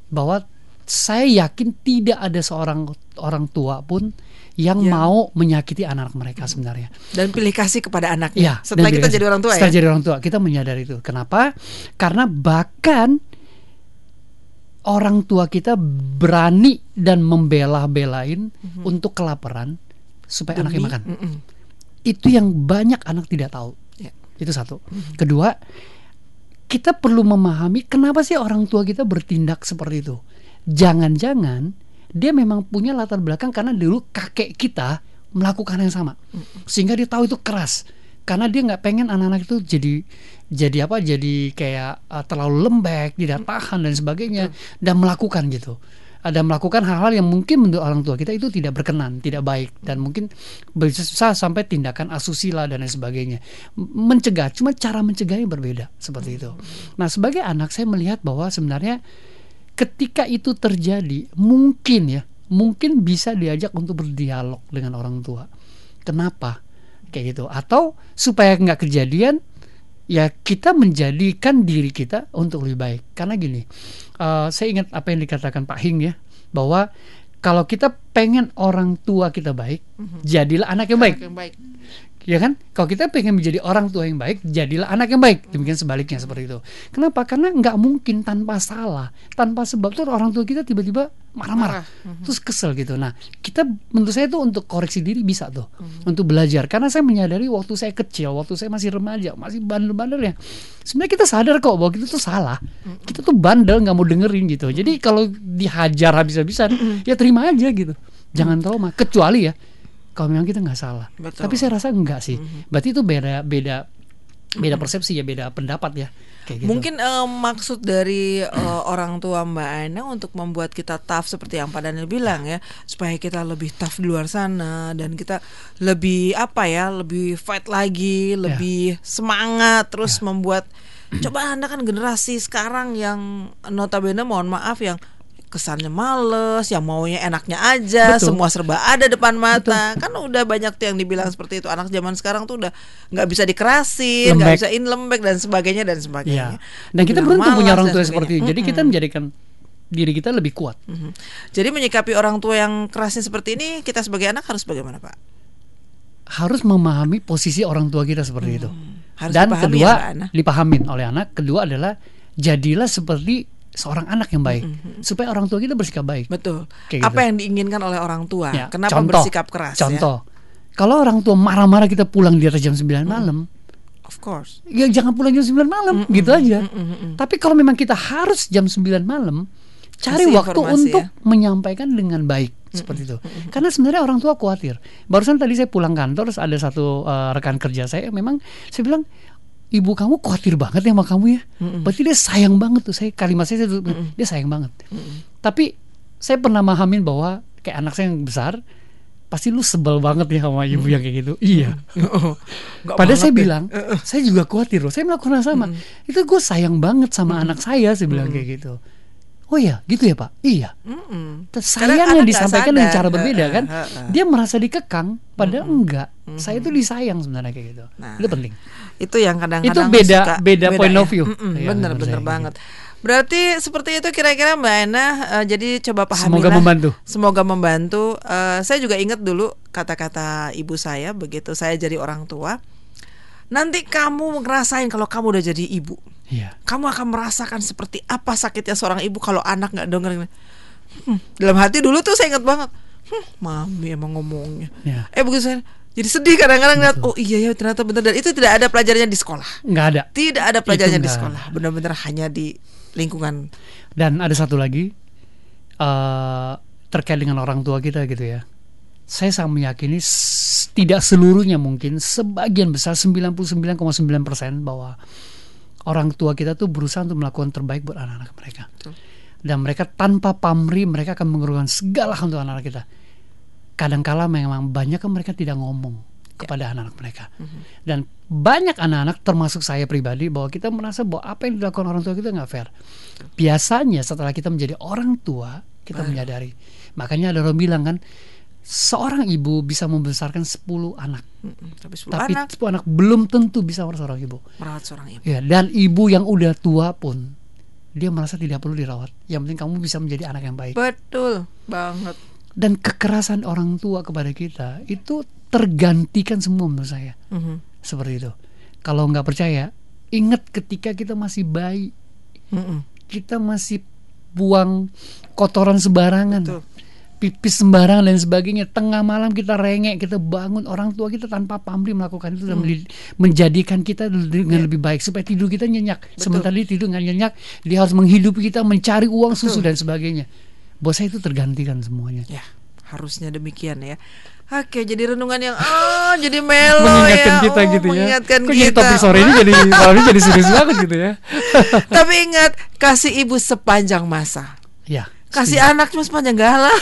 bahwa saya yakin tidak ada seorang orang tua pun yang Yang- mau menyakiti anak mereka sebenarnya. Dan pilih kasih kepada anaknya. Iya. Setelah kita dikasih. jadi orang tua Setelah ya. jadi orang tua kita menyadari itu. Kenapa? Karena bahkan orang tua kita berani dan membela-belain untuk kelaparan supaya. Demi- anaknya makan. Mm-mm. Itu yang banyak anak tidak tahu. Ya. Itu satu. Kedua, kita perlu memahami kenapa sih orang tua kita bertindak seperti itu. Jangan-jangan dia memang punya latar belakang karena dulu kakek kita melakukan yang sama, sehingga dia tahu itu keras. Karena dia nggak pengen anak-anak itu jadi jadi apa? Jadi kayak uh, terlalu lembek, tidak tahan dan sebagainya, dan melakukan gitu. ada melakukan hal-hal yang mungkin menurut orang tua kita itu tidak berkenan, tidak baik dan mungkin bisa sampai tindakan asusila dan lain sebagainya. Mencegah, cuma cara mencegahnya berbeda seperti itu. Nah, sebagai anak saya melihat bahwa sebenarnya ketika itu terjadi mungkin ya, mungkin bisa diajak untuk berdialog dengan orang tua. Kenapa? Kayak gitu. Atau supaya nggak kejadian ya kita menjadikan diri kita untuk lebih baik karena gini eh, saya ingat apa yang dikatakan Pak Hing ya bahwa kalau kita pengen orang tua kita baik jadilah anak yang baik Yang baik. Ya kan? Kalau kita pengen menjadi orang tua yang baik jadilah anak yang baik. Demikian sebaliknya seperti itu. Kenapa? Karena nggak mungkin tanpa salah tanpa sebab tuh orang tua kita tiba-tiba marah-marah. Terus kesel gitu. Nah kita menurut saya itu untuk koreksi diri bisa tuh. Untuk belajar. Karena saya menyadari waktu saya kecil waktu saya masih remaja masih bandel-bandel ya sebenarnya kita sadar kok bahwa kita tuh salah. Kita tuh bandel nggak mau dengerin gitu. Jadi kalau dihajar habis-habisan ya terima aja gitu. Jangan trauma. Kecuali ya kalau memang kita nggak salah. Betul. Tapi saya rasa enggak sih. Berarti itu beda beda beda persepsi ya, beda pendapat ya. Kayak gitu. Mungkin eh, maksud dari eh, orang tua Mbak Ana untuk membuat kita tough seperti yang Pak Daniel bilang ya, supaya kita lebih tough di luar sana dan kita lebih apa ya, lebih fight lagi, lebih semangat, terus membuat coba Anda kan generasi sekarang yang notabene mohon maaf yang kesannya males, yang maunya enaknya aja, Betul. semua serba ada depan mata. Kan udah banyak tuh yang dibilang seperti itu. Anak zaman sekarang tuh udah nggak bisa dikerasin, nggak bisa in lembek dan sebagainya dan sebagainya. Dan kita Bilang beruntung punya orang tua seperti itu. sebagainya. Jadi kita menjadikan diri kita lebih kuat. Mhm. Jadi menyikapi orang tua yang kerasnya seperti ini, kita sebagai anak harus bagaimana, Pak? Harus memahami posisi orang tua kita seperti itu. Hmm. Harus Dan dipahami kedua ya, dipahamin oleh anak. Kedua adalah jadilah seperti seorang anak yang baik supaya orang tua kita bersikap baik. Betul. Kayak Apa gitu. yang diinginkan oleh orang tua? Ya, Kenapa contoh, bersikap keras? ya? Contoh, kalau orang tua marah-marah kita pulang di atas jam 9 Hmm. malam, Of course. ya jangan pulang jam 9 malam, gitu aja. Tapi kalau memang kita harus jam 9 malam, cari Kasih waktu untuk ya. menyampaikan dengan baik seperti itu. Karena sebenarnya orang tua khawatir. Barusan tadi saya pulang kantor, terus ada satu eh, rekan kerja saya, memang saya bilang ibu kamu khawatir banget ya sama kamu ya. Berarti dia sayang banget tuh. Saya kalimat saya itu, dia sayang banget. Tapi saya pernah memahamin bahwa kayak anak saya yang besar pasti lu sebel banget ya sama ibu yang kayak gitu. Iya. Nggak Padahal banget saya deh. bilang, saya juga khawatir loh. Saya melakukan hal sama. Itu gue sayang banget sama anak saya. Saya bilang kayak gitu. Oh iya, gitu ya pak. Iya. Mm-mm. Sayang Kadang yang anak nggak disampaikan dengan cara berbeda kan. heeh. Dia merasa dikekang, padahal enggak. Saya itu disayang sebenarnya kayak gitu. Nah, itu penting. Itu yang kadang-kadang Itu beda- suka beda point of view. Mm-mm, Iya, bener bener banget. Berarti seperti itu kira-kira Mbak Ena. eh, jadi coba pahami Semoga membantu. Semoga membantu. Eh, saya juga ingat dulu kata-kata ibu saya begitu saya jadi orang tua. Nanti kamu ngerasain kalau kamu udah jadi ibu. Iya. Kamu akan merasakan seperti apa sakitnya seorang ibu kalau anak nggak dengerin. Hmm, dalam hati dulu tuh saya ingat banget. Hmm, mami emang ngomongnya. Iya. Eh begitu saya jadi sedih kadang-kadang ngeliat oh iya ya ternyata bener dan itu tidak ada pelajarannya di sekolah. Nggak ada. Tidak ada pelajarannya di sekolah. Benar-benar hanya di lingkungan. Dan ada satu lagi eh terkait dengan orang tua kita gitu ya. Saya sangat meyakini tidak seluruhnya mungkin sebagian besar 99,9% bahwa orang tua kita tuh berusaha untuk melakukan terbaik buat anak-anak mereka. Betul. Dan mereka tanpa pamrih mereka akan mengorbankan segala hal untuk anak-anak kita. Kadangkala memang banyak kan mereka tidak ngomong kepada anak-anak mereka. Dan banyak anak-anak termasuk saya pribadi bahwa kita merasa bahwa apa yang dilakukan orang tua kita nggak fair. Biasanya setelah kita menjadi orang tua kita menyadari. Makanya ada orang bilang kan seorang ibu bisa membesarkan 10 anak. Mm-mm. Tapi 10 Tapi anak 10 anak belum tentu bisa merawat seorang ibu. merawat seorang ibu. Ya, dan ibu yang udah tua pun dia merasa tidak perlu dirawat. Yang penting kamu bisa menjadi anak yang baik. Betul banget. Dan kekerasan orang tua kepada kita itu tergantikan semua menurut saya. Mhm. Seperti itu. Kalau nggak percaya, ingat ketika kita masih bayi, Mm-mm. kita masih buang kotoran sembarangan. Betul. Pipis sembarangan dan sebagainya. Tengah malam kita rengek, kita bangun orang tua kita tanpa pamrih melakukan itu dan Hmm. menjadikan kita dengan Iya. lebih baik supaya tidur kita nyenyak. Sementara dia tidur nggak nyenyak, dia harus menghidupi kita, mencari uang susu dan sebagainya. Buat saya itu tergantikan semuanya. Ya, harusnya demikian ya. Oke, jadi renungan yang ah jadi melo mengingatkan ya. kita Oh, gitu ya. Mengingatkan Kok jadi kita. topik sore ini jadi malam ini jadi serius banget gitu ya. Tapi ingat, kasih ibu sepanjang masa. ya, kasih anak cuma sepanjang galah.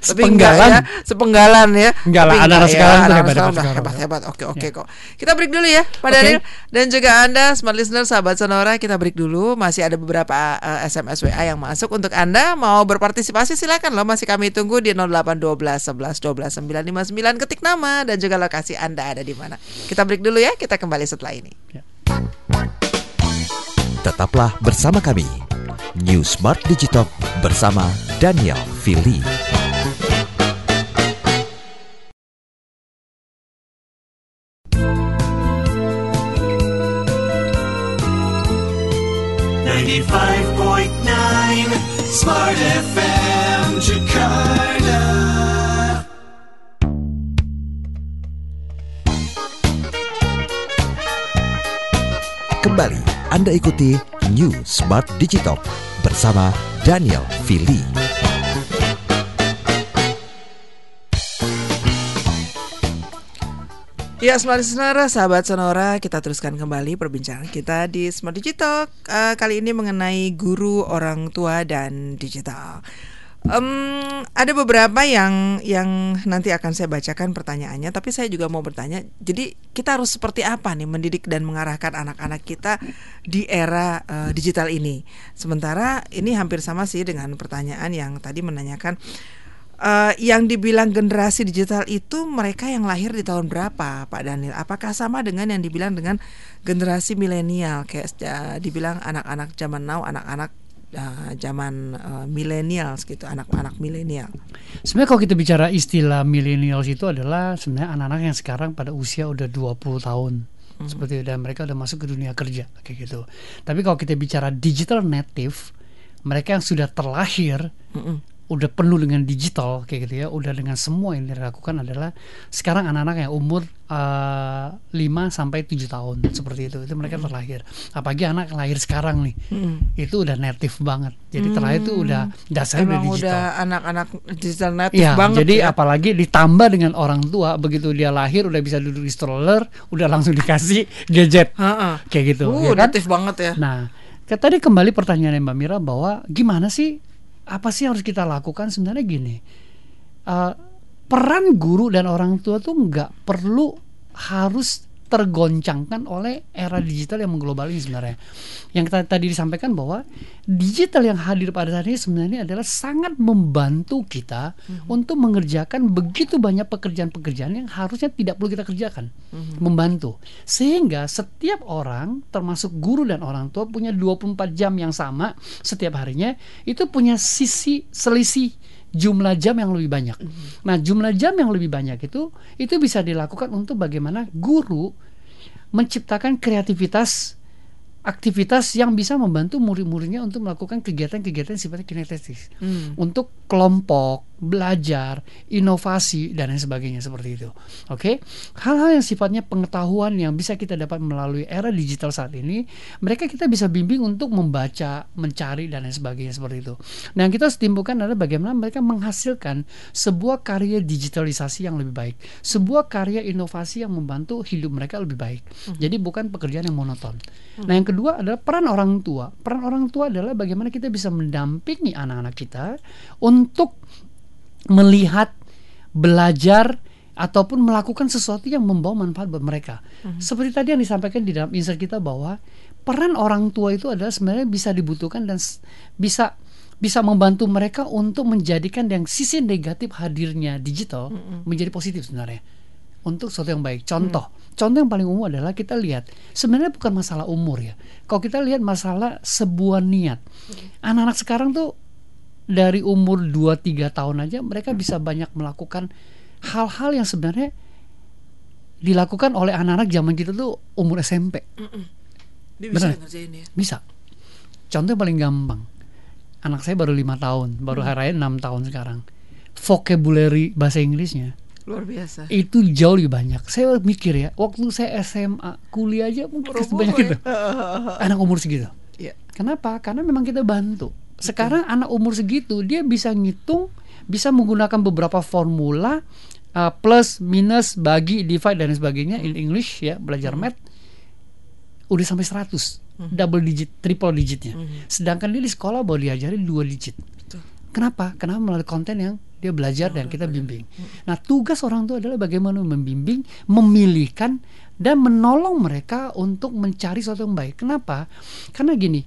Tapi Sepenggalan. ya, sepenggalan ya. Enggak lah, ya, sekarang tuh anak-anak hebat-hebat sekarang udah sekarang. hebat-hebat. Oke, oke Ya. kok. Kita break dulu ya, Pak. Daniel dan juga Anda smart listener sahabat Sonora, kita break dulu. Masih ada beberapa eh, SMS WA yang masuk untuk Anda mau berpartisipasi silakan loh masih kami tunggu di 0812 11 12 959 ketik nama dan juga lokasi Anda ada di mana. Kita break dulu ya, kita kembali setelah ini. Tetaplah bersama kami. New Smart Digital bersama Daniel Fili. Smart FM Jakarta. Kembali Anda ikuti New Smart Digital bersama Daniel Fili. Ya, Smart Listener, sahabat Sonora, kita teruskan kembali perbincangan kita di Smart Digital Eh, kali ini mengenai guru orang tua dan digital. Em, ada beberapa yang yang nanti akan saya bacakan pertanyaannya, tapi saya juga mau bertanya. Jadi kita harus seperti apa nih mendidik dan mengarahkan anak-anak kita di era eh, digital ini? Sementara ini hampir sama sih dengan pertanyaan yang tadi menanyakan Eh, yang dibilang generasi digital itu mereka yang lahir di tahun berapa, Pak Daniel? Apakah sama dengan yang dibilang dengan generasi milenial, kayak eh, dibilang anak-anak zaman now, anak-anak eh, zaman eh, millennials gitu, anak-anak milenial. Sebenarnya kalau kita bicara istilah millennials itu adalah sebenarnya anak-anak yang sekarang pada usia udah 20 tahun. Seperti itu dan mereka udah masuk ke dunia kerja kayak gitu. Tapi kalau kita bicara digital native, mereka yang sudah terlahir Mm-mm. Udah penuh dengan digital kayak gitu ya, udah dengan semua yang dilakukan adalah sekarang anak-anak yang umur eh, 5 sampai 7 tahun seperti itu. Itu mereka terlahir. Apalagi anak lahir sekarang nih. Mm. Itu udah native banget. Jadi terlahir itu udah dasarnya udah Emang digital. udah anak-anak digital native Iya, banget jadi ya. apalagi ditambah dengan orang tua begitu dia lahir udah bisa duduk di stroller, udah langsung dikasih gadget Ha-ha. kayak gitu, Uh, ya kan? native banget ya. Nah, tadi kembali pertanyaan Mbak Mira bahwa gimana sih apa sih yang harus kita lakukan sebenarnya gini. eh, peran guru dan orang tua tuh nggak perlu harus tergoncangkan oleh era digital yang mengglobal ini sebenarnya. Yang kita tadi disampaikan bahwa digital yang hadir pada saat ini sebenarnya adalah sangat membantu kita untuk mengerjakan begitu banyak pekerjaan-pekerjaan yang harusnya tidak perlu kita kerjakan. Membantu. Sehingga setiap orang termasuk guru dan orang tua punya 24 jam yang sama setiap harinya itu punya sisi selisih jumlah jam yang lebih banyak. Nah, jumlah jam yang lebih banyak itu itu bisa dilakukan untuk bagaimana guru menciptakan kreativitas aktivitas yang bisa membantu murid-muridnya untuk melakukan kegiatan-kegiatan sifatnya kinestetis Hmm. untuk kelompok belajar inovasi dan lain sebagainya. Seperti itu. Oke? Hal-hal yang sifatnya pengetahuan yang bisa kita dapat melalui era digital saat ini mereka kita bisa bimbing untuk membaca mencari dan lain sebagainya. Seperti itu. Nah yang kita timbulkan adalah bagaimana mereka menghasilkan sebuah karya digitalisasi yang lebih baik. Sebuah karya inovasi yang membantu hidup mereka lebih baik. Jadi bukan pekerjaan yang monoton. Nah yang kedua adalah peran orang tua. Peran orang tua adalah bagaimana kita bisa mendampingi anak-anak kita untuk melihat, belajar ataupun melakukan sesuatu yang membawa manfaat buat mereka. Seperti tadi yang disampaikan di dalam insert kita bahwa peran orang tua itu adalah sebenarnya bisa dibutuhkan dan bisa bisa membantu mereka untuk menjadikan yang sisi negatif hadirnya digital menjadi positif sebenarnya untuk sesuatu yang baik. Contoh, contoh yang paling umum adalah kita lihat sebenarnya bukan masalah umur ya. Kalau kita lihat masalah sebuah niat. Anak-anak sekarang tuh dari umur 2-3 tahun aja mereka bisa banyak melakukan hal-hal yang sebenarnya dilakukan oleh anak-anak zaman kita tuh umur SMP. Dia bisa Bener. ngerjain ya. Bisa. Contoh paling gampang. Anak saya baru lima tahun, baru hari raya enam tahun sekarang. Vocabulary bahasa Inggrisnya Luar biasa. itu jauh lebih banyak. Saya mikir ya, waktu saya SMA, kuliah aja mungkin sebanyak itu. Anak umur segitu. Iya. Kenapa? Karena memang kita bantu. Sekarang anak umur segitu dia bisa ngitung, bisa menggunakan beberapa formula uh, plus, minus, bagi, divide dan sebagainya in English ya, belajar math udah sampai 100 double digit, triple digitnya. Sedangkan dia di sekolah baru diajari dua digit. Betul. Kenapa? Karena melalui konten yang dia belajar dan kita bimbing. Nah, tugas orang tua adalah bagaimana membimbing, memilihkan dan menolong mereka untuk mencari sesuatu yang baik. Kenapa? Karena gini,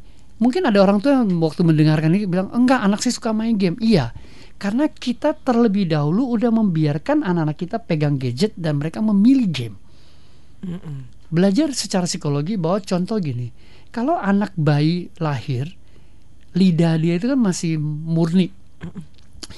mungkin ada orang tua yang waktu mendengarkan ini bilang, "Enggak, anak saya suka main game." Iya. Karena kita terlebih dahulu udah membiarkan anak-anak kita pegang gadget dan mereka memilih game. Belajar secara psikologi bahwa contoh gini, kalau anak bayi lahir, lidah dia itu kan masih murni.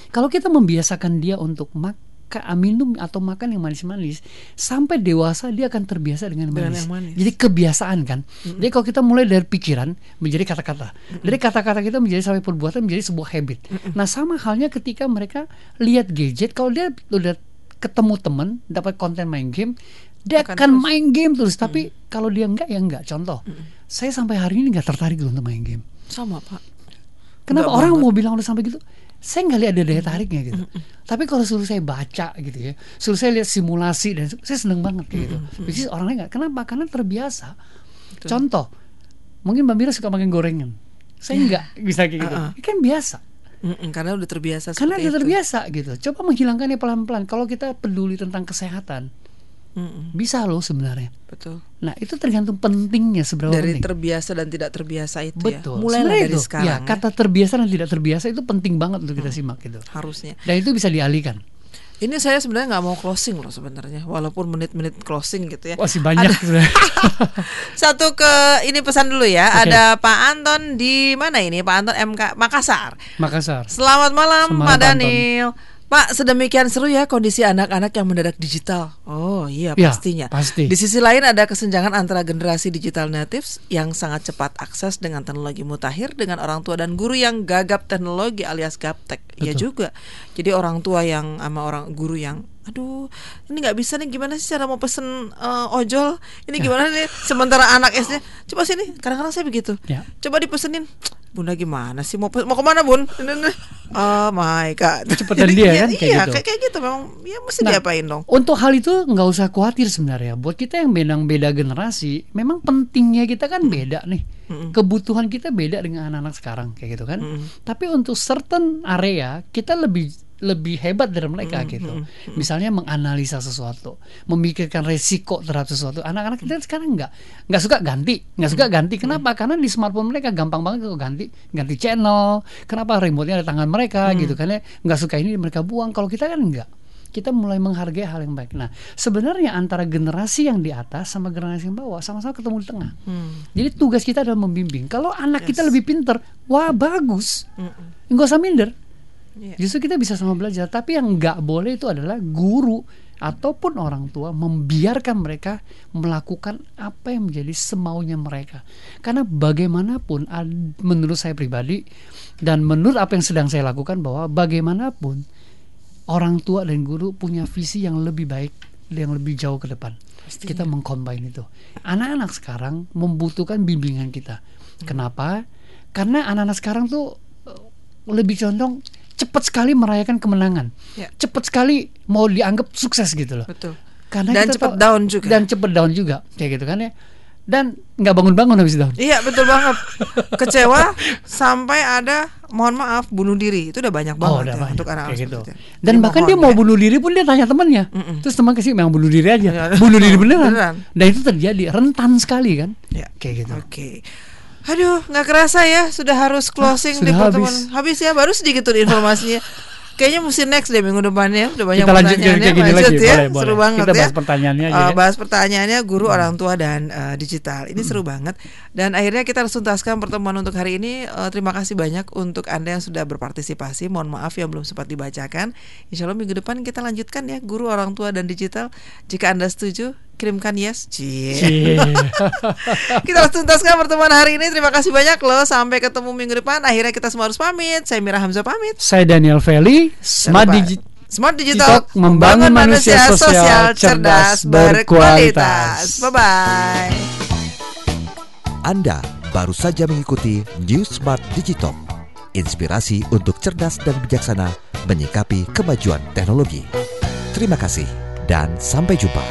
Kalau kita membiasakan dia untuk makan minum atau makan yang manis-manis sampai dewasa dia akan terbiasa dengan manis. manis. Jadi kebiasaan kan. Jadi kalau kita mulai dari pikiran menjadi kata-kata. Dari kata-kata kita menjadi sampai perbuatan menjadi sebuah habit. Nah, sama halnya ketika mereka lihat gadget kalau dia udah ketemu teman dapat konten main game dia Akan akan, terus. main game terus tapi kalau dia enggak ya enggak contoh saya sampai hari ini nggak tertarik untuk main game Sama pak. Kenapa Enggak orang banget. mau bilang udah sampai gitu? Saya nggak lihat ada daya tariknya gitu. Tapi kalau suruh saya baca gitu ya, suruh saya lihat simulasi dan saya seneng banget gitu. Which is orang lain nggak. Kenapa? Karena terbiasa. Contoh, mungkin Mbak Mira suka makan gorengan. Saya nggak bisa kayak gitu. Uh-uh. Ini kan biasa. Mm-mm, karena udah terbiasa. Karena udah itu. terbiasa gitu. Coba menghilangkannya pelan-pelan. Kalau kita peduli tentang kesehatan, Mm-mm, bisa loh sebenarnya. betul. Nah itu tergantung pentingnya seberapa Dari penting. terbiasa dan tidak terbiasa itu Betul. ya. Mulailah Sebenarnya dari itu, sekarang. Ya, ya. Hmm. kata terbiasa dan tidak terbiasa itu penting banget untuk kita simak gitu. harusnya. Dan itu bisa dialihkan. Ini saya sebenarnya nggak mau closing loh sebenarnya, walaupun menit-menit closing gitu ya. Masih banyak sebenarnya. Satu ke ini pesan dulu ya. Oke. Ada Pak Anton di mana ini? Pak Anton MK Makassar. Makassar. Selamat malam Selamat Pak Daniel. Pak, sedemikian seru ya kondisi anak-anak yang mendadak digital. Oh iya Ya, pastinya. pasti. Di sisi lain ada kesenjangan antara generasi digital natives yang sangat cepat akses dengan teknologi mutakhir dengan orang tua dan guru yang gagap teknologi alias gaptek. Iya Betul. juga. Jadi orang tua yang sama orang guru yang aduh ini nggak bisa nih gimana sih cara mau pesen eh, ojol? Ini gimana nih sementara anak SD coba sini kadang-kadang saya begitu. Ya. coba dipesenin. Bunda gimana sih mau mau ke mana bun? Oh my god. Jadi, dia kan, kayak iya gitu. kayak, kayak gitu memang. Ya mesti Nah, diapain dong. Untuk hal itu nggak usah khawatir sebenarnya. Buat kita yang bedang beda generasi, memang pentingnya kita kan beda nih. Kebutuhan kita beda dengan anak-anak sekarang kayak gitu kan. Tapi untuk certain area kita lebih lebih hebat dari mereka gitu. Misalnya menganalisa sesuatu, memikirkan resiko terhadap sesuatu. Anak-anak kita sekarang nggak nggak suka ganti, nggak suka ganti. Kenapa? Karena di smartphone mereka gampang banget kalau ganti ganti channel. Kenapa remote-nya ada tangan mereka gitu kan ya? Nggak suka ini mereka buang. Kalau kita kan nggak kita mulai menghargai hal yang baik. Nah, sebenarnya antara generasi yang di atas sama generasi yang bawah sama-sama ketemu di tengah. Jadi tugas kita adalah membimbing. Kalau anak kita Yes. lebih pinter, wah bagus, nggak usah minder. Iya. Justru kita bisa sama belajar. Tapi yang nggak boleh itu adalah guru ataupun orang tua membiarkan mereka melakukan apa yang menjadi semaunya mereka. Karena bagaimanapun, menurut saya pribadi dan menurut apa yang sedang saya lakukan bahwa bagaimanapun orang tua dan guru punya visi yang lebih baik yang lebih jauh ke depan. Kita mengcombine itu. Anak-anak sekarang membutuhkan bimbingan kita. Kenapa? Karena anak-anak sekarang tuh eh, lebih condong cepat sekali merayakan kemenangan. Ya. Cepat sekali mau dianggap sukses gitu loh. betul Karena Dan cepat tahu- down juga. Dan cepat down juga kayak gitu kan ya. Dan nggak bangun-bangun habis down. Iya betul banget kecewa sampai ada mohon maaf bunuh diri itu udah banyak banget Oh, udah ya, banyak untuk anak-anak gitu. itu. Dan Jadi bahkan mohon dia mau ya. bunuh diri pun dia tanya temannya. Terus teman kasih memang bunuh diri aja. Iya. bunuh diri beneran. Beneran. Dan itu terjadi rentan sekali kan. Ya. Kayak gitu. Oke. Aduh, nggak kerasa ya, sudah harus closing di sudah pertemuan. habis. Habis ya, baru sedikit tuh informasinya. Kayaknya mesti next deh minggu depannya. Udah banyak Kita lanjut pertanyaannya. gini Lanjut lagi. ya, Boleh, seru boleh. banget Kita ya. bahas pertanyaannya aja Eh, ya. bahas pertanyaannya guru, orang tua dan eh, digital. Ini seru banget. Dan akhirnya kita harus tuntaskan pertemuan untuk hari ini. Eh, terima kasih banyak untuk anda yang sudah berpartisipasi. Mohon maaf yang belum sempat dibacakan. Insya Allah minggu depan kita lanjutkan ya guru, orang tua dan digital. Jika anda setuju, kirimkan yes. Cie. Cie. Kita harus tuntaskan pertemuan hari ini. Terima kasih banyak loh. Sampai ketemu minggu depan. Akhirnya kita semua harus pamit. Saya Mira Hamzah pamit. Saya Daniel Feli, Smart Digit Smart Digital Digital membangun manusia sosial cerdas, berkualitas. Bye bye. Anda baru saja mengikuti New Smart Digital. Inspirasi untuk cerdas dan bijaksana menyikapi kemajuan teknologi. Terima kasih dan sampai jumpa.